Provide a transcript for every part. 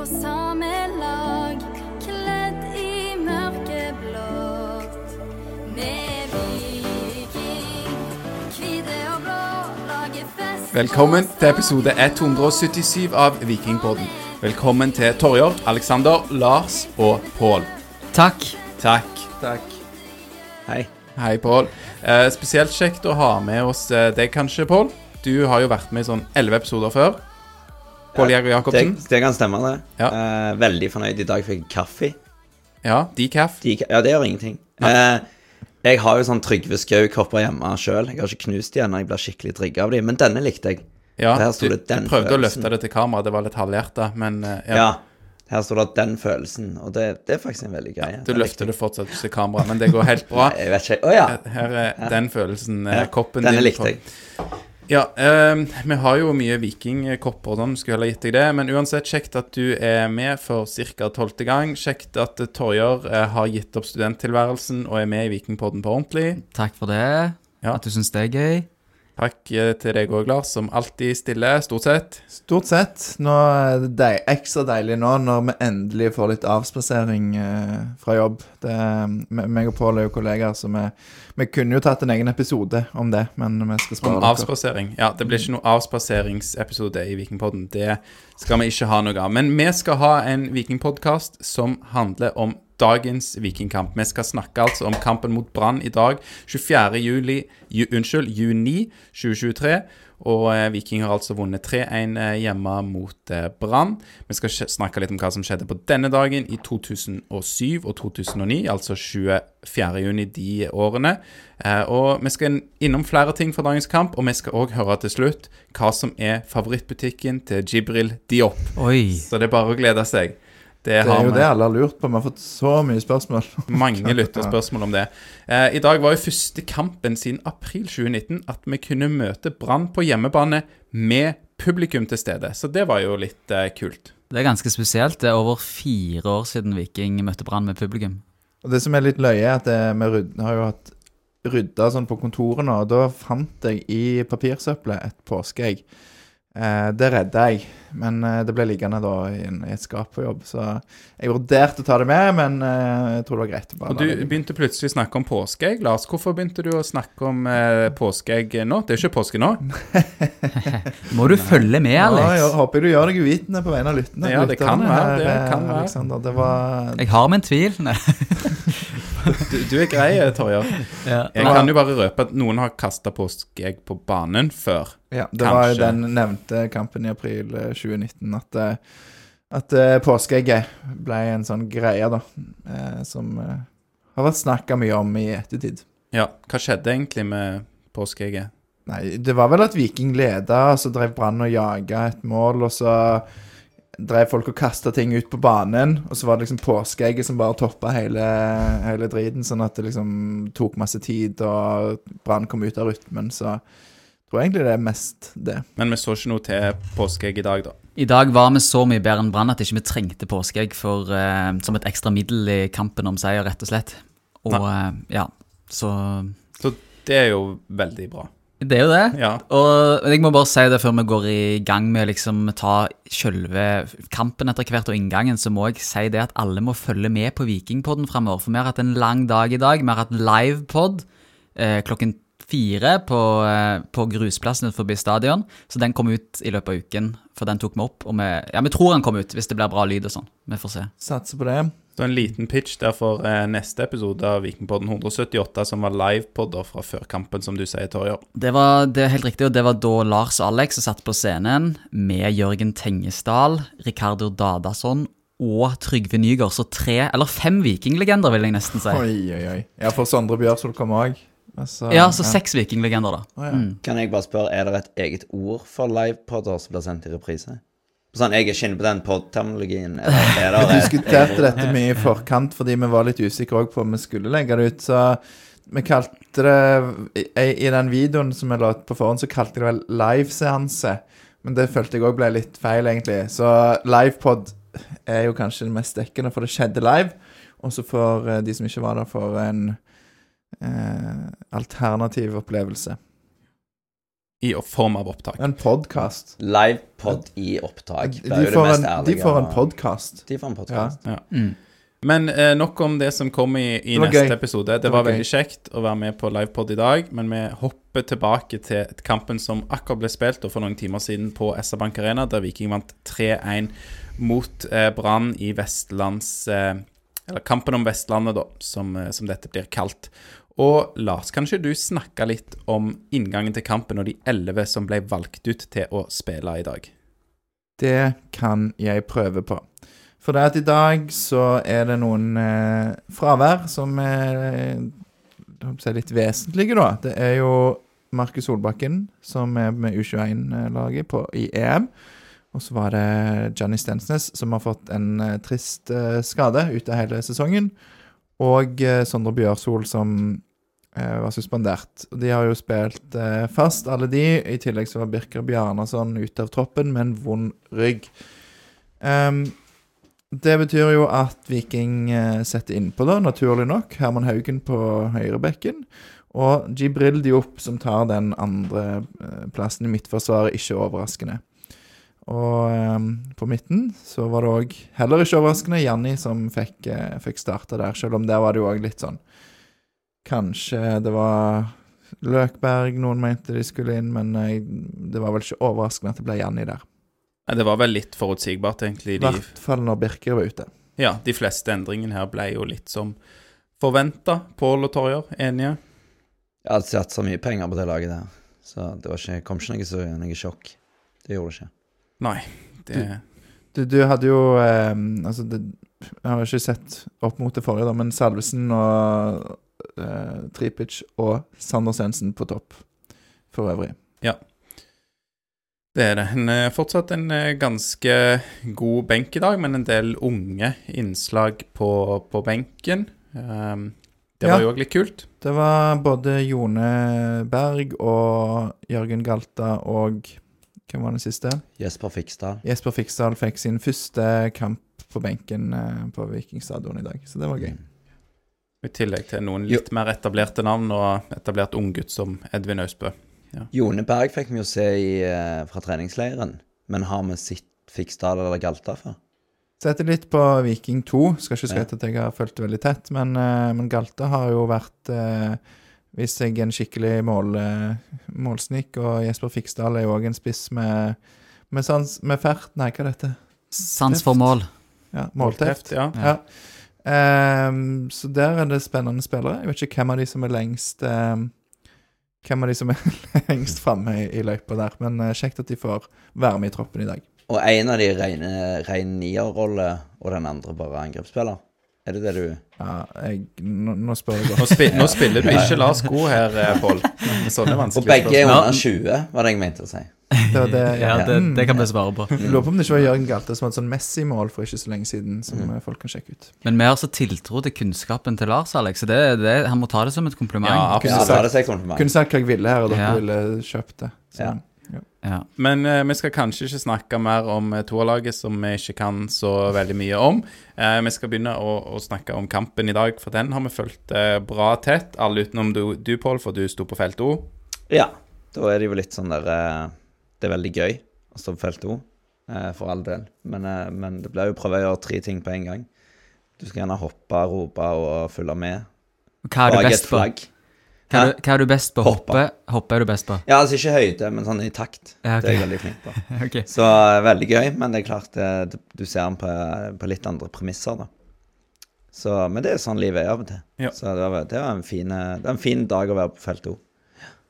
på samme lag, kledd i mørkeblått. Med viking, hvite og blå, lager fest. Velkommen til episode 177 av Vikingpodden. Velkommen til Torjer, Alexander, Lars og Pål. Takk. Takk. Takk. Hei. Hei, Pål. Eh, spesielt kjekt å ha med oss eh, deg, kanskje, Pål. Du har jo vært med i sånn elleve episoder før. Pål Jæger Det, Jacobsen. det kan stemme, det. Ja. Eh, veldig fornøyd. I dag fikk jeg kaffe. Ja, decaf. De, ja, det gjør ingenting. Eh, jeg har jo sånn Trygve Skau-kopper hjemme sjøl. Jeg har ikke knust de ennå. Jeg blir skikkelig trigga av de. Men denne likte jeg. Ja, du, det du prøvde prøvde å løfte det til kamera, det var litt halvhjerta, men eh, ja. Ja. Her står det 'den følelsen', og det, det er faktisk en veldig greie. Du løfter det fortsatt til kamera, men det går helt bra. Jeg vet ikke. Å ja. Her er den følelsen, ja. koppen Denne din. likte på- jeg. Ja, eh, vi har jo mye vikingkopper og sånn, skulle heller gitt deg det. Men uansett, kjekt at du er med for ca. tolvte gang. Kjekt at Torjer eh, har gitt opp studenttilværelsen og er med i Vikingpodden på ordentlig. Takk for det. Ja. At du syns det er gøy. Takk til deg òg, Lars, som alltid stiller, stort sett. Stort sett. Nå er det deil, ekstra deilig nå når vi endelig får litt avspasering eh, fra jobb. Det, me- meg og Pål er jo kollegaer, så vi, vi kunne jo tatt en egen episode om det, men vi skal spare Om dere. avspasering. Ja, det blir ikke noe avspaseringsepisode i Vikingpodden. Det skal vi ikke ha noe av. Men vi skal ha en vikingpodkast som handler om dagens vikingkamp. Vi skal snakke altså om kampen mot Brann i dag, 24. Juli, ju, unnskyld, juni 2023. Og eh, Viking har altså vunnet 3-1 eh, hjemme mot eh, Brann. Vi skal snakke litt om hva som skjedde på denne dagen i 2007 og 2009, altså 24. juni de årene. Eh, og vi skal innom flere ting fra dagens kamp, og vi skal òg høre til slutt hva som er favorittbutikken til Jibril Diop. Oi. Så det er bare å glede seg. Det, Det er jo det alle har lurt på. Vi har fått så mye spørsmål. mange lytterspørsmål om det. Eh, I dag var jo første kampen siden april 2019 at vi kunne møte Brann på hjemmebane med publikum til stede. Så det var jo litt eh, kult. Det er ganske spesielt. Det er over fire år siden Viking møtte Brann med publikum. Og det som er litt løye, er at det, vi rydde, har jo hatt rydda sånn på kontoret nå, og da fant jeg i papirsøppelet et påskeegg. Eh, det redda jeg, men eh, det ble liggende da i, en, i et skap på jobb. Så jeg vurderte å ta det med, men eh, jeg tror det var greit bare Og du det begynte plutselig å snakke om påskeegg, Lars. Hvorfor begynte du å snakke om eh, påskeegg nå? Det er ikke påske nå. Må du følge med, Ja, Alex? jeg håper du gjør deg uvitende på vegne av lytterne. Ja, det kan være, det eh, kan være. Alexander. Det var Jeg har min tvil. Du, du er grei, Torjer. Ja. Jeg kan jo bare røpe at noen har kasta påskeegg på banen før. Ja, det var jo den nevnte kampen i april eh, 2019 at, eh, at eh, påskeegget ble en sånn greie, da. eh, Som eh, har vært snakka mye om i ettertid. Ja, hva skjedde egentlig med påskeegget? Nei, det var vel at Viking leda, og så drev Brann og jaga et mål, og så drev folk og kasta ting ut på banen, og så var det liksom påskeegget som bare toppa hele, hele driten, sånn at det liksom tok masse tid, og Brann kom ut av rytmen, så jeg tror egentlig det er mest det. Men vi så ikke noe til påskeegg i dag, da. I dag var vi så mye bedre enn Brann at ikke vi trengte påskeegg for, uh, som et ekstra middel i kampen om seier, rett og slett. Og uh, ja, så Så det er jo veldig bra. Det er jo det. Ja. Og jeg må bare si det før vi går i gang med liksom ta selve kampen etter hvert og inngangen, så må jeg si det at alle må følge med på Vikingpodden framover. For vi har hatt en lang dag i dag. Vi har hatt livepod eh, klokken fire på, eh, på grusplassen utenfor stadion. Så den kom ut i løpet av uken, for den tok vi opp. Og vi, ja, vi tror den kom ut, hvis det blir bra lyd og sånn. Vi får se. Satser på det. Så en liten pitch der for eh, neste episode av Vikingpodden 178, som var livepodder fra før kampen, som du sier, Torjer. Det var det er helt riktig, og det var da Lars og Alex satt på scenen med Jørgen Tengesdal, Ricardo Dadasson og Trygve Nygaard. Så tre, eller fem vikinglegender, vil jeg nesten si. Oi, oi, oi. Ja, for Sondre Bjørsvold kom òg. Altså, Ja, så seks vikinglegender, da. Oh, ja. Mm. Kan jeg bare spørre, er det et eget ord for livepodder som blir sendt i reprise? Sånn, jeg er ikke inne på den pod-termologien. er Vi diskuterte dette mye i forkant fordi vi var litt usikre på om vi skulle legge det ut. Så vi kalte det I, i den videoen som vi la ut på forhånd, så kalte vi det vel liveseanse. Men det følte jeg òg ble litt feil, egentlig. Så livepod er jo kanskje det mest dekkende, for det skjedde live. Og så får eh, de som ikke var der, for en eh, alternativ opplevelse. I form av opptak. En podkast. Livepod i opptak. De, Det er jo det mest en- de får en podkast. De får en podcast. Mm. Men eh, nok om det som kom i, i neste gøy. episode. Det, Det var var, gøy. veldig kjekt å være med på livepod i dag, men vi hopper tilbake til kampen som akkurat ble spilt og for noen timer siden på SR Bank Arena, der Viking vant 3-1 mot eh, Brann i Vestlands eh, Eller kampen om Vestlandet, da, som, eh, som dette blir kalt. Og Lars, kan ikke du snakke litt om inngangen til kampen og de elleve som ble valgt ut til å spille i dag? Det kan jeg prøve på. For det at i dag så er det noen eh, fravær som er eh, si litt vesentlige, da. Det er jo Markus Solbakken som er med U21-laget i EM. Og så var det Johnny Stensnes som har fått en eh, trist eh, skade ute hele sesongen. Og eh, Sondre Bjørsol som eh, var suspendert. De har jo spilt eh, fast, alle de. I tillegg så var Birker Bjarnason ute av troppen med en vond rygg. Um, det betyr jo at Viking setter innpå, da, naturlig nok, Herman Haugen på høyrebekken. Og Jibril Diop som tar den andre plassen i midtforsvaret, ikke overraskende. Og ehm, på midten så var det òg, heller ikke overraskende, Janni som fikk, uh, fikk starta der, selv om der var det jo òg litt sånn Kanskje det var Løkberg noen mente de skulle inn, men eh, det var vel ikke overraskende at det ble Janni der. Nei, Det var vel litt forutsigbart, egentlig. I De, hvert fall når Birker var ute. ja, de fleste endringene her ble jo litt som forventa. Pål og Torjer, enige? Jeg hadde satt så mye penger på det laget der, så det var ikke, kom ikke noe, så, noe sjokk. Det gjorde det ikke. Nei. Det, Du, du hadde jo eh, Altså, det, jeg har ikke sett opp mot det forrige, da, men Salvesen og eh, Tripic og Sander Sensen på topp for øvrig. Ja. det er det. En, eh, fortsatt en eh, ganske god benk i dag, men en del unge innslag på, på benken. Um, det Ja. var jo òg litt kult. Det var både Jone Berg og Jørgen Galta og Hvem var den siste? Jesper Fiksdal. Jesper Fiksdal fikk sin første kamp på benken eh, på Vikingstadion i dag, så det var gøy. I tillegg til noen Jo. litt mer etablerte navn og etablert unggutt som Edvin Austbø. Jone Berg fikk vi jo se i, eh, fra treningsleiren, men har vi sett Fiksdal eller Galta før? Setter litt på Viking 2. Skal ikke Ja. skryte at jeg har fulgt det veldig tett, men, eh, men Galta har jo vært eh, Vist er en skikkelig mål, eh, målsnik, og Jesper Fiksdal er jo òg en spiss med med, sans, med fert Nei, hva er dette? Sans for mål. Ja, Målteft. Ja. Ja. Um, så der er det spennende spillere. Jeg vet ikke hvem av de som er lengst um, Hvem av de som er lengst framme i, i løypa der, men uh, kjekt at de får være med i troppen i dag. Og en av de rene, ren nierrolle, og den andre bare angrepsspiller. Er det det du Ja, jeg, nå, nå spør jeg Nå, godt. spil, nå spiller du ikke Lars Go her, eh, Pål. Sånne Og begge er under 20, var det jeg mente å si. Det, det, Ja, det, Mm. det kan vi svare på. Jeg lurer på om det ikke var Jørgen Galte som hadde sånn Messi-mål for ikke så lenge siden, som mm. folk kan sjekke ut. Men vi har så tiltro til kunnskapen til Lars, Alex. Så det, det, han må ta det som et kompliment. Ja, Ja, absolutt. kompliment. Kunne sagt hva jeg ville her, og dere Ja. ville kjøpt det. Så, Ja. Ja. Men eh, vi skal kanskje ikke snakke mer om uh, toerlaget, som vi ikke kan så veldig mye om. Eh, vi skal begynne å, å snakke om kampen i dag, for den har vi fulgt eh, bra tett. Alle utenom du, du Pål, for du sto på felt O. Ja, da er det jo litt sånn der eh, Det er veldig gøy å stå på felt O, eh, for all del. Men, eh, men det blir jo prøve å gjøre tre ting på en gang. Du skal gjerne hoppe, rope og følge med. Hva er du best på? Hva er, du, hva er du best på? Hoppe. Hoppe? Er du best på. Ja, altså ikke høyde, men sånn i takt. Ja, okay. Det er jeg veldig flink på. okay. Så eh, veldig gøy, men det er klart eh, det, du ser den på, på litt andre premisser, da. Så, men det er sånn livet er av og til. Ja. Så det var, det var en, fin, eh, det var en fin dag å være på felt O.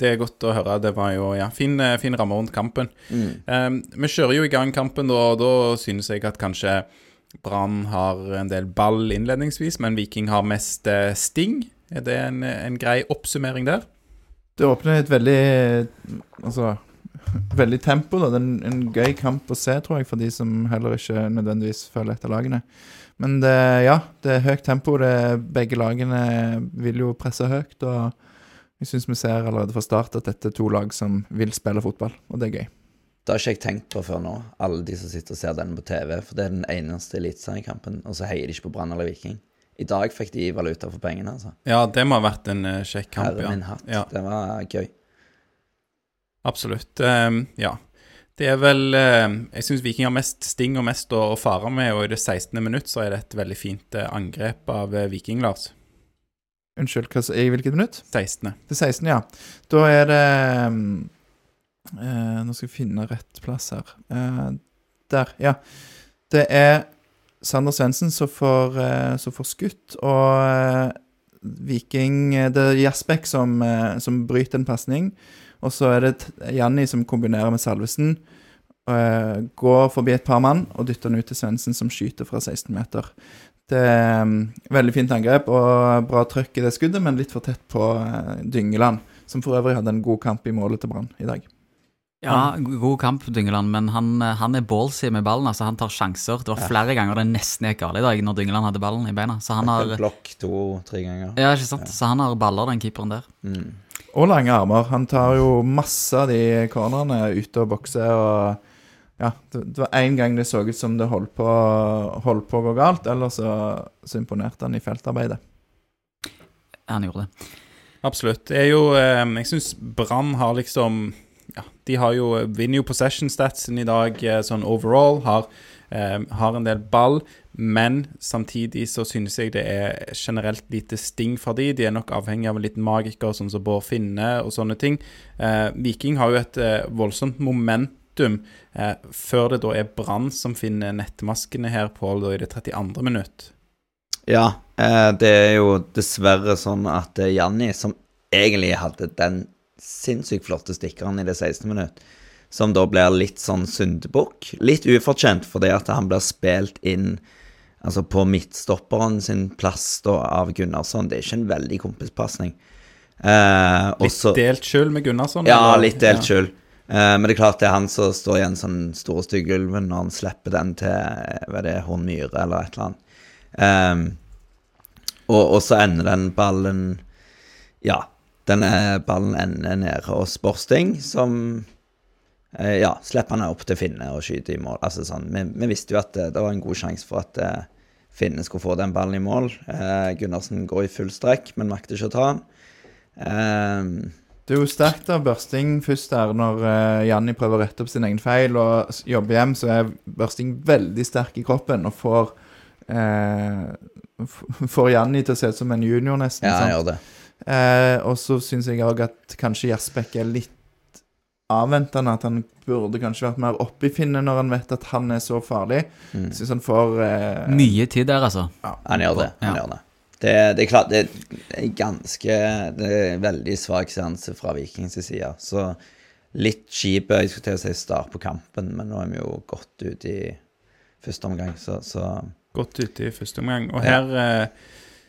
Det er godt å høre. Det var jo ja, fin, eh, fin ramme rundt kampen. Mm. Um, vi kjører jo i gang kampen, og da synes jeg at kanskje Brann har en del ball innledningsvis, men Viking har mest eh, sting. Er det en, en grei oppsummering der? Det åpner et veldig Altså veldig tempo. da Det er en, en gøy kamp å se, tror jeg, for de som heller ikke nødvendigvis følger etter lagene. Men det, ja, det er høyt tempo. Det, begge lagene vil jo presse høyt. Og jeg syns vi ser allerede fra start at dette er to lag som vil spille fotball, og det er gøy. Det har ikke jeg tenkt på før nå, alle de som sitter og ser den på TV. For det er den eneste eliteseriekampen, og så heier de ikke på Brann eller Viking. I dag fikk de valuta for pengene, altså. Ja, det må ha vært en uh, kjekk kamp, Herre ja. min hatt. Ja. Det var gøy. Absolutt. Um, ja. Det er vel ehm, Jeg syns Viking har mest sting og mest å, å fare med, og i det 16. minutt så er det et veldig fint eh, angrep av eh, Viking, Lars. Unnskyld, hva, i hvilket minutt? 16. Det 16., ja. Da er det mm, eh, Nå skal jeg finne rett plass her. Eh, der, ja. Det er Sander Svendsen som får, eh, får skutt, og eh, Viking eh, Det er Jasbekk som, som bryter en pasning. Og så er det Janni som kombinerer med Salvesen. går forbi et par mann og dytter den ut til Svendsen, som skyter fra 16 meter. Det er mm, veldig fint angrep og bra trøkk i det skuddet, men litt for tett på Dyngeland, som for øvrig hadde en god kamp i målet til Brann i dag. Ja, god kamp, Dyngeland, men han, han er ballsy med ballen. altså Han tar sjanser. Det var flere ganger det nesten gikk galt i dag når Dyngeland hadde ballen i beina. Så han har Blokk to-tre ganger. Ja, ikke sant? Så han har baller, den keeperen der. Mm. Og lange armer. Han tar jo masse av de cornerne ute og bokser. og ja, det, det var én gang det så ut som det holdt på, holdt på å gå galt, Ellers så, så imponerte han i feltarbeidet. Han gjorde det. Absolutt. Det er jo eh, Jeg syns Brann har liksom Ja, de har jo vinner jo possession statsen i dag eh, sånn overall. Har, eh, har en del ball, men samtidig så synes jeg det er generelt lite sting fra de. De er nok avhengig av en liten magiker, sånn som Bård Finne og sånne ting. Eh, Viking har jo et eh, voldsomt momentum eh, før det da er Brann som finner nettmaskene her, Pål, da i det 32. minutt. Ja, eh, det er jo dessverre sånn at eh, Janni, som egentlig hadde den sinnssykt flotte stikkeren i det 16. minutt, som da blir litt sånn syndebukk, litt ufortjent fordi at han blir spilt inn altså på midtstopperen sin plass da av Gunnarsson. Det er ikke en veldig kompispasning. Eh, Litt også, delt skyld med Gunnarsson? ja, eller? litt delt Ja. skyld. Eh, men det er klart det er han som står igjen sånn store styggulven når han slipper den til eh, hva er det, Horn Myhre eller et eller annet. Eh, og, og så ender den ballen Ja, denne ballen ender nede hos Borsting, som eh, ja, slipper han opp til Finne og skyter i mål. Altså sånn, vi, vi visste jo at det, det var en god sjanse for at eh, Finne skulle få den ballen i mål. Eh, Gundersen går i full strekk, men makter ikke å ta den. Eh, Det er jo sterkt av Børsting først der, når eh, Janni prøver å rette opp sin egen feil og jobber hjem, så er Børsting veldig sterk i kroppen og får eh, Får Janni til å se ut som en junior, nesten. ja, sant? gjør det. Eh, og så syns jeg òg at kanskje Jasbekk er litt avventende. At han burde kanskje vært mer oppe i finnet når han vet at han er så farlig. Mm. Syns han får eh, Mye tid der, altså. Han gjør det. han Ja. gjør det. Det, det er klart, det er ganske Det er veldig svak seanse fra Vikings side. Så litt kjip Jeg skulle til å si start på kampen, men nå er vi jo godt ute i første omgang, så, så Godt ute i første omgang. Og Ja. her eh,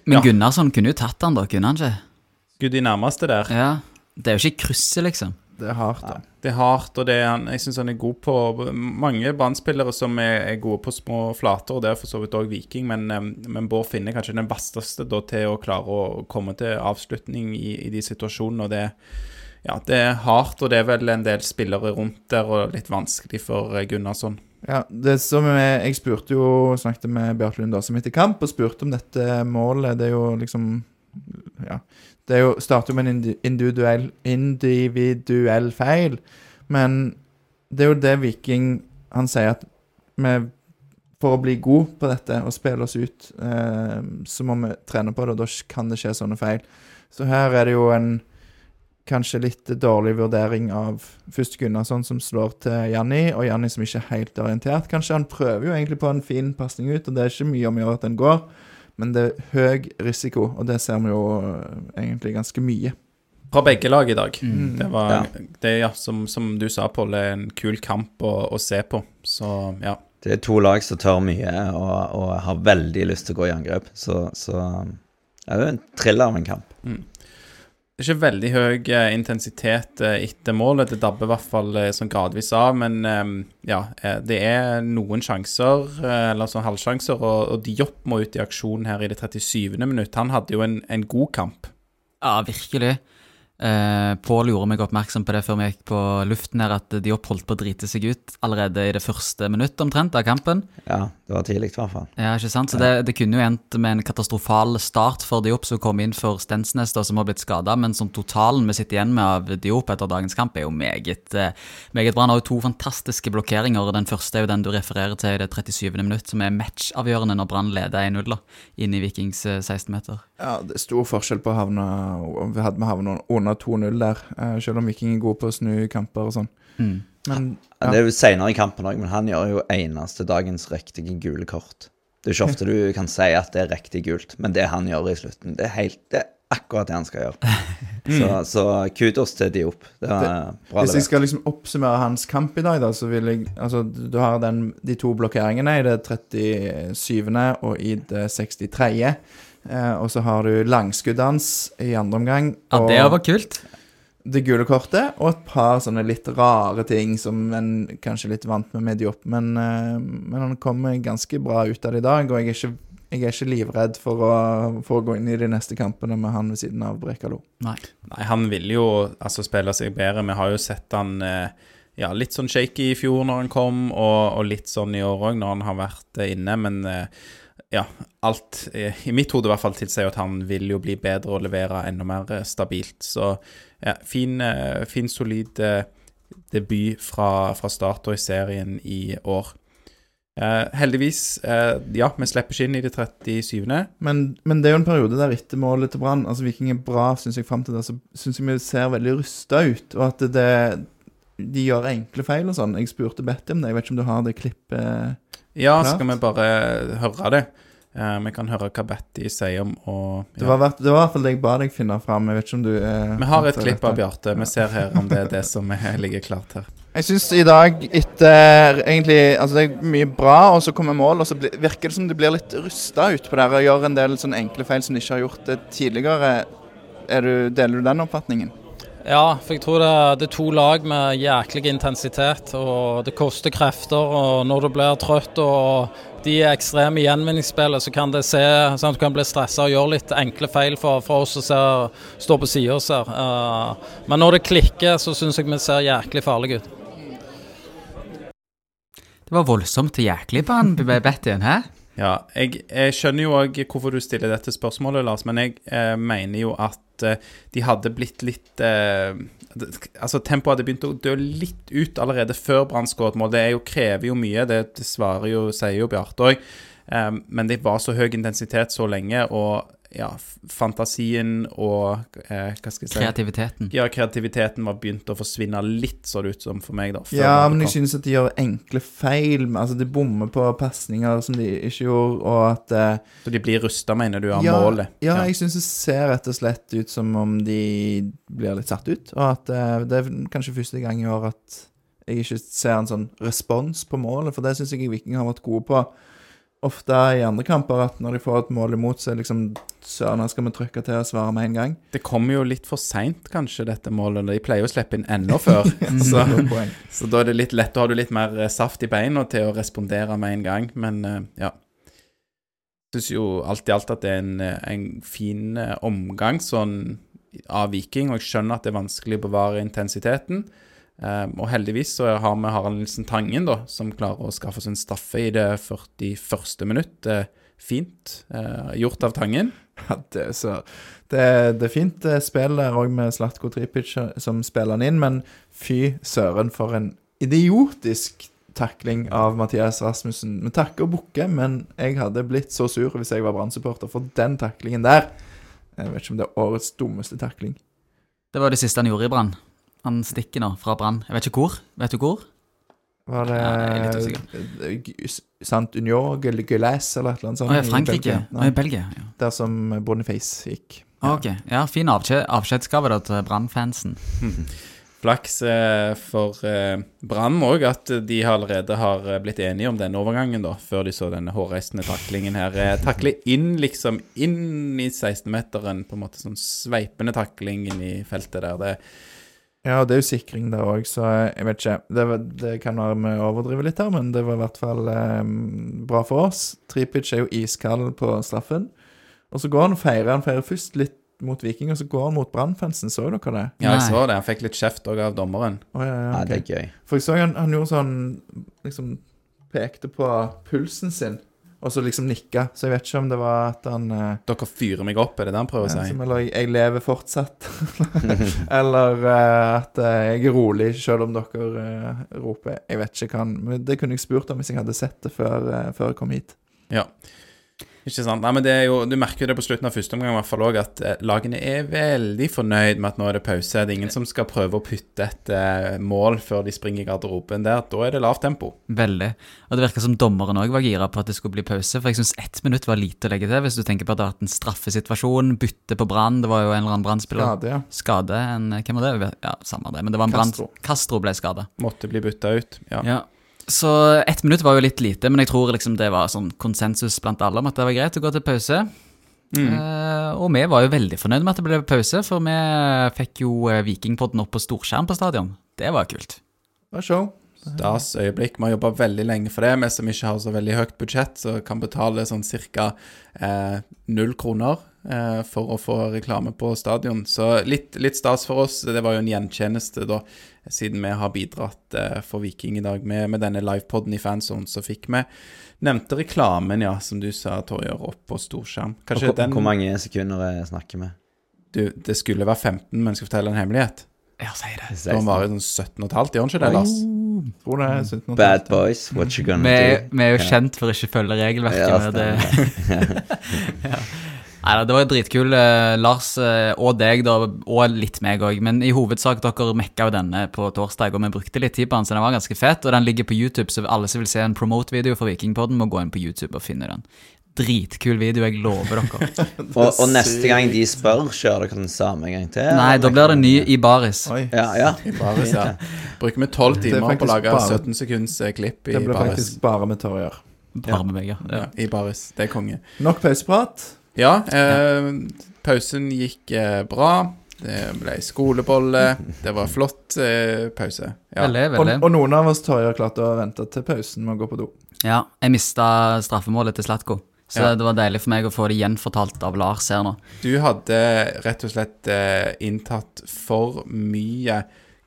Men Ja. Gunnarsson kunne jo tatt han, da. Kunne han ikke? Gud, de nærmeste der. Ja. Det er jo ikke krysset, liksom. Det er hardt, da. Det er hardt, og det er han, jeg syns han er god på Mange Brann-spillere som er, er gode på små flater, og det er for så vidt òg Viking, men, em, men Bård Finne er kanskje den vesteste da, til å klare å komme til avslutning i, i de situasjonene. og det, ja, det er hardt, og det er vel en del spillere rundt der, og litt vanskelig for eh, Gunnarsson. Ja, det som jeg, Jeg spurte jo, snakket med Bjarte Lund Aasum etter kamp og spurte om dette målet. Det er jo liksom Ja. Det jo, starter jo med en individuell, individuell feil, men det er jo det Viking Han sier at vi for å bli god på dette og spille oss ut, eh, så må vi trene på det, og da kan det skje sånne feil. Så her er det jo en kanskje litt dårlig vurdering av først Gunnarsson som slår til Janni, og Janni som ikke er helt orientert. Kanskje han prøver jo egentlig på en fin pasning ut, og det er ikke mye om å gjøre at den går, men det er høy risiko, og det ser vi jo eh, egentlig ganske mye. Fra begge lag i dag. Mm. Det var, Ja. det, ja, som, som du sa, Pål, en kul kamp å, å se på. Så ja. Det er to lag som tør mye og, og har veldig lyst til å gå i angrep. Så, så det er jo en thriller av en kamp. Er ikke veldig høy eh, intensitet eh, etter målet. Det dabber i hvert fall eh, sånn gradvis av. Men eh, ja, det er noen sjanser, eller sånn halvsjanser, og, og Diop må ut i aksjon her i det 37. minutt. Han hadde jo en, en god kamp. Ja, virkelig. Eh, Pål gjorde meg oppmerksom på det før vi gikk på luften her, at Diop holdt på å drite seg ut allerede i det første minuttet omtrent av kampen. Ja, det var tidlig i hvert fall. Ja, ikke sant? Så det, det kunne jo endt med en katastrofal start for Diop, som kom inn for Stensnes, da, som har blitt skada. Men som totalen vi sitter igjen med av Diop etter dagens kamp, er jo meget, eh, meget bra. Han har jo to fantastiske blokkeringer. og Den første er jo den du refererer til i det 37. minutt, som er matchavgjørende når Brann leder 1-0 inn i Vikings eh, 16-meter. Ja, det er stor forskjell på å havne Vi hadde med havnet under 2-0 der, eh, selv om Viking er gode på å snu kamper og sånn. Mm. Men Ja. ja. Det er jo senere i kampen òg, men han gjør jo eneste dagens riktige gule kort. Det er ikke ofte du kan si at det er riktig gult, men det han gjør i slutten, det er, helt, det er akkurat det han skal gjøre. Så, så kudos til Diop. Det var bra Hvis jeg skal liksom oppsummere hans kamp i dag, da, så vil jeg Altså, du har den, de to blokkeringene i det 37. og i det 63. Eh, og så har du langsskuddet hans i andre omgang. Ja, og det var kult. Det gule kortet, og et par sånne litt rare ting som en kanskje litt vant med med Diop. Men, eh, men han kommer ganske bra ut av det i dag, og jeg er ikke, jeg er ikke livredd for å, for å gå inn i de neste kampene med han ved siden av Brekalo. Nei. Nei, han vil jo altså spille seg bedre. Vi har jo sett han eh, ja, litt sånn shaky i fjor når han kom, og, og litt sånn i år òg når han har vært eh, inne. Men eh, ja, alt eh, i mitt hode i hvert fall tilsier at han vil jo bli bedre og levere enda mer eh, stabilt. Så ja, fin, eh, fin solid debut fra, fra start og i serien i år. Eh, heldigvis, eh, ja, vi slipper ikke inn i det 37. Men, men det er jo en periode der etter målet til Brann Altså Viking er bra, syns jeg, fram til det. Så syns jeg vi ser veldig rusta ut, og at det, de gjør enkle feil og sånn. Jeg spurte Betty om det, jeg vet ikke om du har det klippet Ja, Klart. skal vi bare høre det? Eh, vi kan høre hva Betty sier om å Det ja. var, hvert- det var i hvert fall det jeg ba deg finne fram. Jeg vet ikke om du eh, Vi har et klipp av. Bjarte. Vi ser her om det er det som er- ligger klart her. Jeg syns i dag, etter egentlig Altså, det er mye bra, og så kommer mål, og så virker det som de blir litt rusta utpå der og gjør en del sånne enkle feil som de ikke har gjort det tidligere. Er du, deler du den oppfatningen? Ja, for jeg tror det, er to lag med jæklig intensitet, og det koster krefter. Og når du blir trøtt og de er ekstreme i gjenvinningsspillet, så kan det se sånn du kan bli stressa og gjøre litt enkle feil for, for oss som ser, står på sida og ser. Uh, men når det klikker, så syns jeg vi ser jæklig farlige ut. Det var voldsomt og jæklig på han Bettyen, hæ? Ja, jeg, jeg skjønner jo òg hvorfor du stiller dette spørsmålet, Lars, men jeg eh, mener jo at eh, de hadde blitt litt eh, Altså, tempoet hadde begynt å dø litt ut allerede før Brann skåret mål. Det jo, krever jo mye, det, det jo, sier jo Bjarte òg. Eh, men det var så høy intensitet så lenge, og ja, fantasien og eh, Hva skal jeg si? Kreativiteten. Ja, kreativiteten var begynt å forsvinne litt, så det ut som for meg, da. Ja, men jeg synes at de gjør enkle feil. Altså, de bommer på pasninger som de ikke gjorde, og at eh, Så de blir rusta, mener du, av ja, målet? Ja, jeg syns det ser rett og slett ut som om de blir litt satt ut. Og at eh, det er kanskje første gang i år at jeg ikke ser en sånn respons på målet, for det syns jeg Viking har vært gode på. Ofte i andre kamper at når de får et mål imot, så er liksom Søren, skal vi trykke til og svare med en gang. Det kommer jo litt for seint, kanskje, dette målet. De pleier jo å slippe inn enda før. så, så da er det litt lett. Da har du litt mer eh, saft i beina til å respondere med en gang. Men eh, ja. Jeg syns jo alt i alt at det er en, eh, en fin omgang sånn av Viking, og jeg skjønner at det er vanskelig å bevare intensiteten. Um, og heldigvis så har vi Harald Nilsen Tangen, da, som klarer å skaffe oss en straffe i det 41. minutt. Eh, fint eh, gjort av Tangen. Ja, det, så, det, det er fint eh, spill der òg med Slatko Tripic som spiller han inn, men fy søren for en idiotisk takling av Mathias Rasmussen. Vi takker og bukker, men jeg hadde blitt så sur hvis jeg var Brann-supporter for den taklingen der. Jeg vet ikke om det er årets dummeste takling. Det var det siste han gjorde i Brann. Han stikker nå fra Brann. Jeg vet ikke hvor. Vet du hvor? Var det Ja, Sant Union eller eller et eller annet sånt? Å ja, i Frankrike. Belgia? Å, i Belgia. Ja. der som Boniface gikk. Ja. ok. Ja, fin avskjed, avskjedsgave til Brann-fansen. Flaks eh, for eh, Brann òg at de allerede har eh, blitt enige om denne overgangen, da, før de så denne hårreisende taklingen her. Takle inn, liksom, inn i 16-meteren, på en måte sånn sveipende takling inn i feltet der. Det, Ja, det er jo sikring der òg, så jeg vet ikke. Det, det kan være vi overdriver litt her, men det var i hvert fall eh, bra for oss. Tripic er jo iskald på straffen. Og så går han og feirer. Han feirer først litt mot Viking, og så går han mot Brannfansen. Så dere det? ja, jeg så det. Han fikk litt kjeft òg av dommeren. Å, ja, ja, Ja, det er gøy. For jeg så han, han gjorde sånn Liksom pekte på pulsen sin, og så liksom nikka. Så jeg vet ikke om det var at han eh, Dere fyrer meg opp, er det det han prøver å si? som, eller jeg, lever fortsatt. eller eh, at eh, jeg er rolig selv om dere eh, roper. Jeg vet ikke hva han Men det kunne jeg spurt om hvis jeg hadde sett det før, eh, før jeg kom hit. Ja. Ikke sant. Nei, men det er jo, Du merker jo det på slutten av første omgang i hvert fall også, at eh, lagene er veldig fornøyd med at nå er det pause. Det er ingen som skal prøve å putte et eh, mål før de springer i garderoben der. Da er det lavt tempo. Veldig. Og det virka som dommeren òg var gira på at det skulle bli pause. For jeg syns ett minutt var lite å legge til, hvis du tenker på at det har vært en straffesituasjon, bytte på Brann. Det var jo en eller annen Brann-spiller. Skade, ja. Skade. En, hvem var det? Ja, samme det. Men det var en Brann Castro. Castro ble skada. Måtte bli bytta ut. Ja. Ja. Så ett minutt var jo litt lite, men jeg tror liksom det var sånn konsensus blant alle om at det var greit å gå til pause. Mm. Eh, og vi var jo veldig fornøyd med at det ble pause, for vi fikk jo eh, Vikingpodden opp på storskjerm på stadion. Det var kult. Det var show. Stas øyeblikk. Vi har jobba veldig lenge for det. Vi som ikke har så veldig høyt budsjett, så kan betale sånn ca. Eh, null kroner for å få reklame på stadion. Så litt, litt stas for oss. Det var jo en gjentjeneste, da, siden vi har bidratt eh, for Viking i dag med, med denne livepoden i fanzone. Så fikk vi nevnte reklamen, ja, som du sa, Torjer, opp på storskjerm. Kanskje hvor, den hvor mange sekunder jeg snakker med? du, Det skulle være 15, men jeg skal fortelle en hemmelighet. Ja, si det. Da Den varer sånn 17 15, gjør han ikke det, Lars? Tror det er 17 Bad boys, what you gonna Vi, do? vi er jo kjent for ikke å følge regelverket. Ja, det, ja. Neida, det var dritkul. eh, Lars eh, og deg, da, og litt meg òg. Men i hovedsak, dere mekka jo denne på torsdag, og vi brukte litt tid på den, så den var ganske fett. Og den ligger på YouTube, så alle som vil se en promote-video for Vikingpodden, må gå inn på YouTube og finne den. Dritkul video, jeg lover dere. Og, og neste gang de spør, kjører dere den samme en gang til? Nei, da blir det ny i baris. Oi. Ja, ja. Baris, ja. Bruker vi tolv er timer på å lage bare- 17 sekunds eh, klipp i Det ble faktisk bare med Torjer. Bare med meg, ja. Ja, I Baris. Det er konge. Nok pauseprat. Ja, eh, pausen gikk eh, bra. Det ble skolebolle. Det var flott eh, pause. Ja. Veldig, veldig. og noen av oss har jo klart å vente til pausen med å gå på do. Ja, jeg mista straffemålet til Slatko. Så Ja. det var deilig for meg å få det gjenfortalt av Lars her nå. Du hadde rett og slett eh, inntatt for mye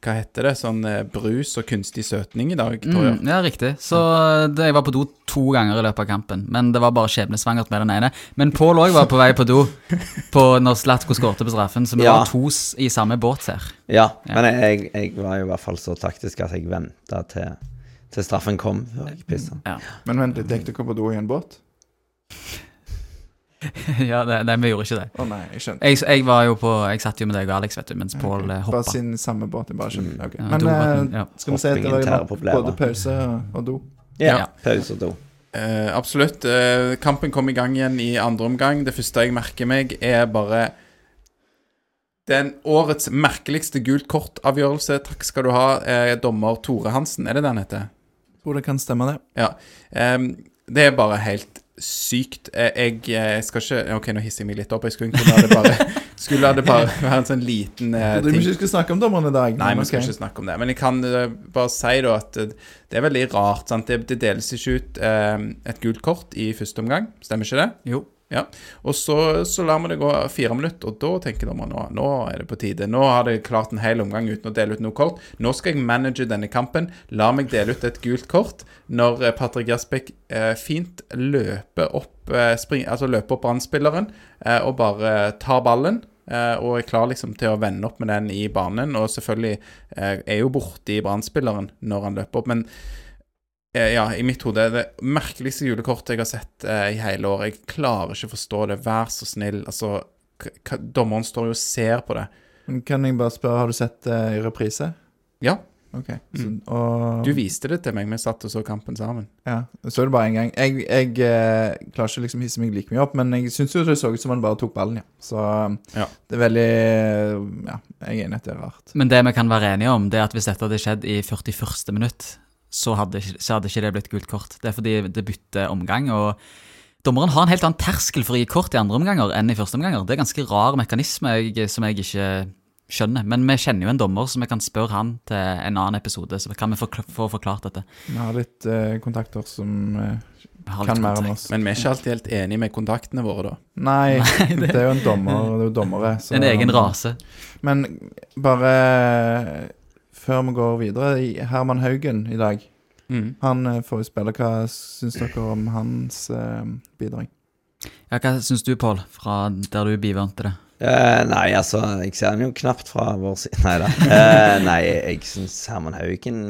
Hva heter det? Sånn eh, brus og kunstig søtning i dag, tror jeg. Mm, ja, riktig. Så det, jeg var på do to ganger i løpet av kampen. Men det var bare skjebnesvangert med den ene. Men Pål òg var på vei på do på når Slatko skårte på straffen, så vi Ja. var to i samme båt her. ja. Ja. Men jeg, jeg var jo i hvert fall så taktisk at jeg venta til, til straffen kom før jeg. Ja, Men vent litt, gikk dere på do i en båt? ja det, nei, vi gjorde ikke det. Å nei, jeg skjønte. Jeg, jeg var jo på Jeg satt jo med deg og Alex, vet du, mens Pål hoppa. Bare sin samme båt. Jeg bare skjønner. Ok. Ja, Men dobåten, eh, ja. skal vi se at det var jo på både pause og do? Ja. Ja. Pause og do. Eh, absolutt. Eh, kampen kom i gang igjen i andre omgang. Det første jeg merker meg, er bare den årets merkeligste gult kort-avgjørelse. Takk skal du ha, eh, dommer Tore Hansen. Er det det han heter? Tror det kan stemme, det. Ja. Em, det er bare helt sykt. Jeg, Jeg, eh, skal ikke Ok, nå hisser jeg meg litt opp. Jeg skulle egentlig la det bare Skulle la det bare være en sånn liten uh, ting. Du ikke snakke om dommerne i dag. Nei, vi skal ikke snakke om det. Men jeg kan eh, bare si da at eh, det er veldig rart. sant? Det, det deles ikke ut uh, et gult kort i første omgang. Stemmer ikke det? Jo. Ja. Og så, så lar vi det gå fire minutter, og da tenker dommeren nå, nå er det på tide. Nå har det klart en hel omgang uten å dele ut noe kort. Nå skal jeg manage denne kampen. La meg dele ut et gult kort når eh, Patrick Jasbekk eh, fint løper opp eh, spring, altså løper opp brannspilleren eh, og bare tar ballen. eh, og er klar liksom til å vende opp med den i banen. Og selvfølgelig eh, er jo borti brannspilleren når han løper opp. Men Ja, i mitt hode er det merkeligste julekortet jeg har sett eh, i hele år. Jeg klarer ikke å forstå det. Vær så snill. Altså, dommeren står jo og ser på det. Men kan jeg bare spørre, har du sett det i reprise? Ja, Ok. Så, og, Du viste det til meg, vi satt og så kampen sammen. Ja, så så det bare én gang. Jeg, jeg eh, klarer ikke liksom hisse meg like mye opp, men jeg syns jo det så ut som han bare tok ballen, ja. Så Ja. det er veldig Ja, jeg er enig i at det er rart. Men det vi kan være enige om, det er at hvis dette hadde skjedd i 41. minutt, så hadde, så hadde ikke det blitt gult kort. Det er fordi det bytter omgang, og dommeren har en helt annen terskel for å gi kort i andre omganger enn i første omganger. Det er ganske rar mekanisme jeg, som jeg ikke skjønner. Men vi kjenner jo en dommer, så vi kan spørre han til en annen episode, så kan vi få, få forklart dette. Vi har litt eh, kontakter som eh, litt kan mer enn oss. Men vi er ikke alltid helt enige med kontaktene våre, da. Nei, det er jo en dommer, det er jo dommere. så- En egen rase. Men bare før vi går videre, Herman Haugen i dag. Mm. Han eh, får jo spille. Hva syns dere om hans eh, bidrag? Ja, hva syns du, Pål, fra der du bivante det? Uh, nei, altså, jeg ser den jo knapt fra vår side. Nei da. Uh, nei, jeg syns Herman Haugen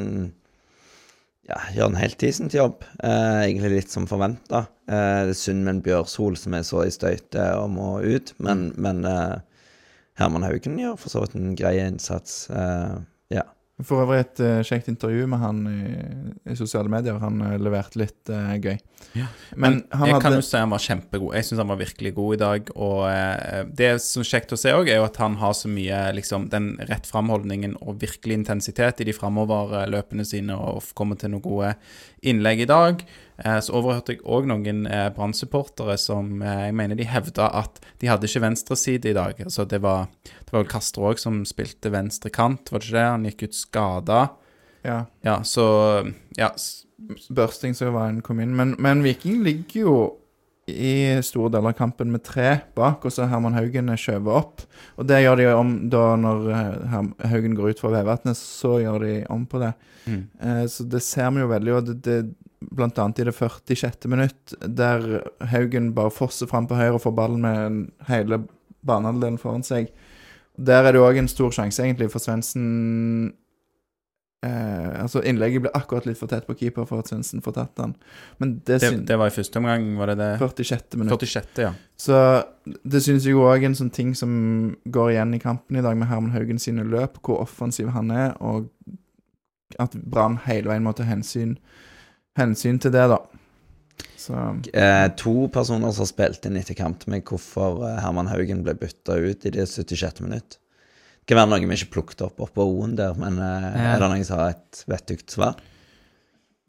ja, gjør en helt decent jobb. Uh, egentlig litt som forventa. Uh, det er synd med en Bjørsol som er så i støyte og må ut, men, men eh, Herman Haugen gjør for så vidt en grei innsats. Eh, ja. For øvrig et uh, kjekt intervju med han i, i sosiale medier. Han uh, leverte litt uh, gøy. Ja. Men han jeg kan hadde jo si han var kjempegod. Jeg syns han var virkelig god i dag. Og det som er kjekt å se òg, er jo at han har så mye liksom den rett framholdningen og virkelig intensitet i de framoverløpene sine og kommer til noen gode innlegg i dag. Eh, så overhørte jeg òg noen eh, Brann-supportere som eh, jeg mener de hevda at de hadde ikke venstreside i dag. Altså det var, det var vel Castro òg som spilte venstre kant, var det ikke det? Han gikk ut skada. ja, Ja, så Ja. Børsting så var en kom inn. Men, men Viking ligger jo i store deler av kampen med tre bak, og så er Herman Haugen skjøvet opp. Og det gjør de om da når eh, Haugen går ut fra Vevatnet, så gjør de om på det. Mm. Eh, så det ser vi jo veldig, og det, det annet i det 46. minutt, der Haugen bare fosser fram på høyre og får ballen med hele banehalvdelen foran seg. Der er det òg en stor sjanse, egentlig, for Svendsen eh, Altså, innlegget blir akkurat litt for tett på keeper for at Svendsen får tatt den. Men det, Det, det var i første omgang, var det det? 46. minutt. 46., ja. Så det synes jeg òg en sånn ting som går igjen i kampen i dag, med Herman Haugen sine løp, hvor offensiv han er, og at Brann hele veien må ta hensyn, hensyn til det, da. Så Eh, to personer som har spilt inn etter kamp til meg hvorfor eh, Herman Haugen ble bytta ut i det 76. minutt. Det kan være noe vi ikke plukket opp oppå O-en der, men eh, Ja. er det noen som har et vettugt svar?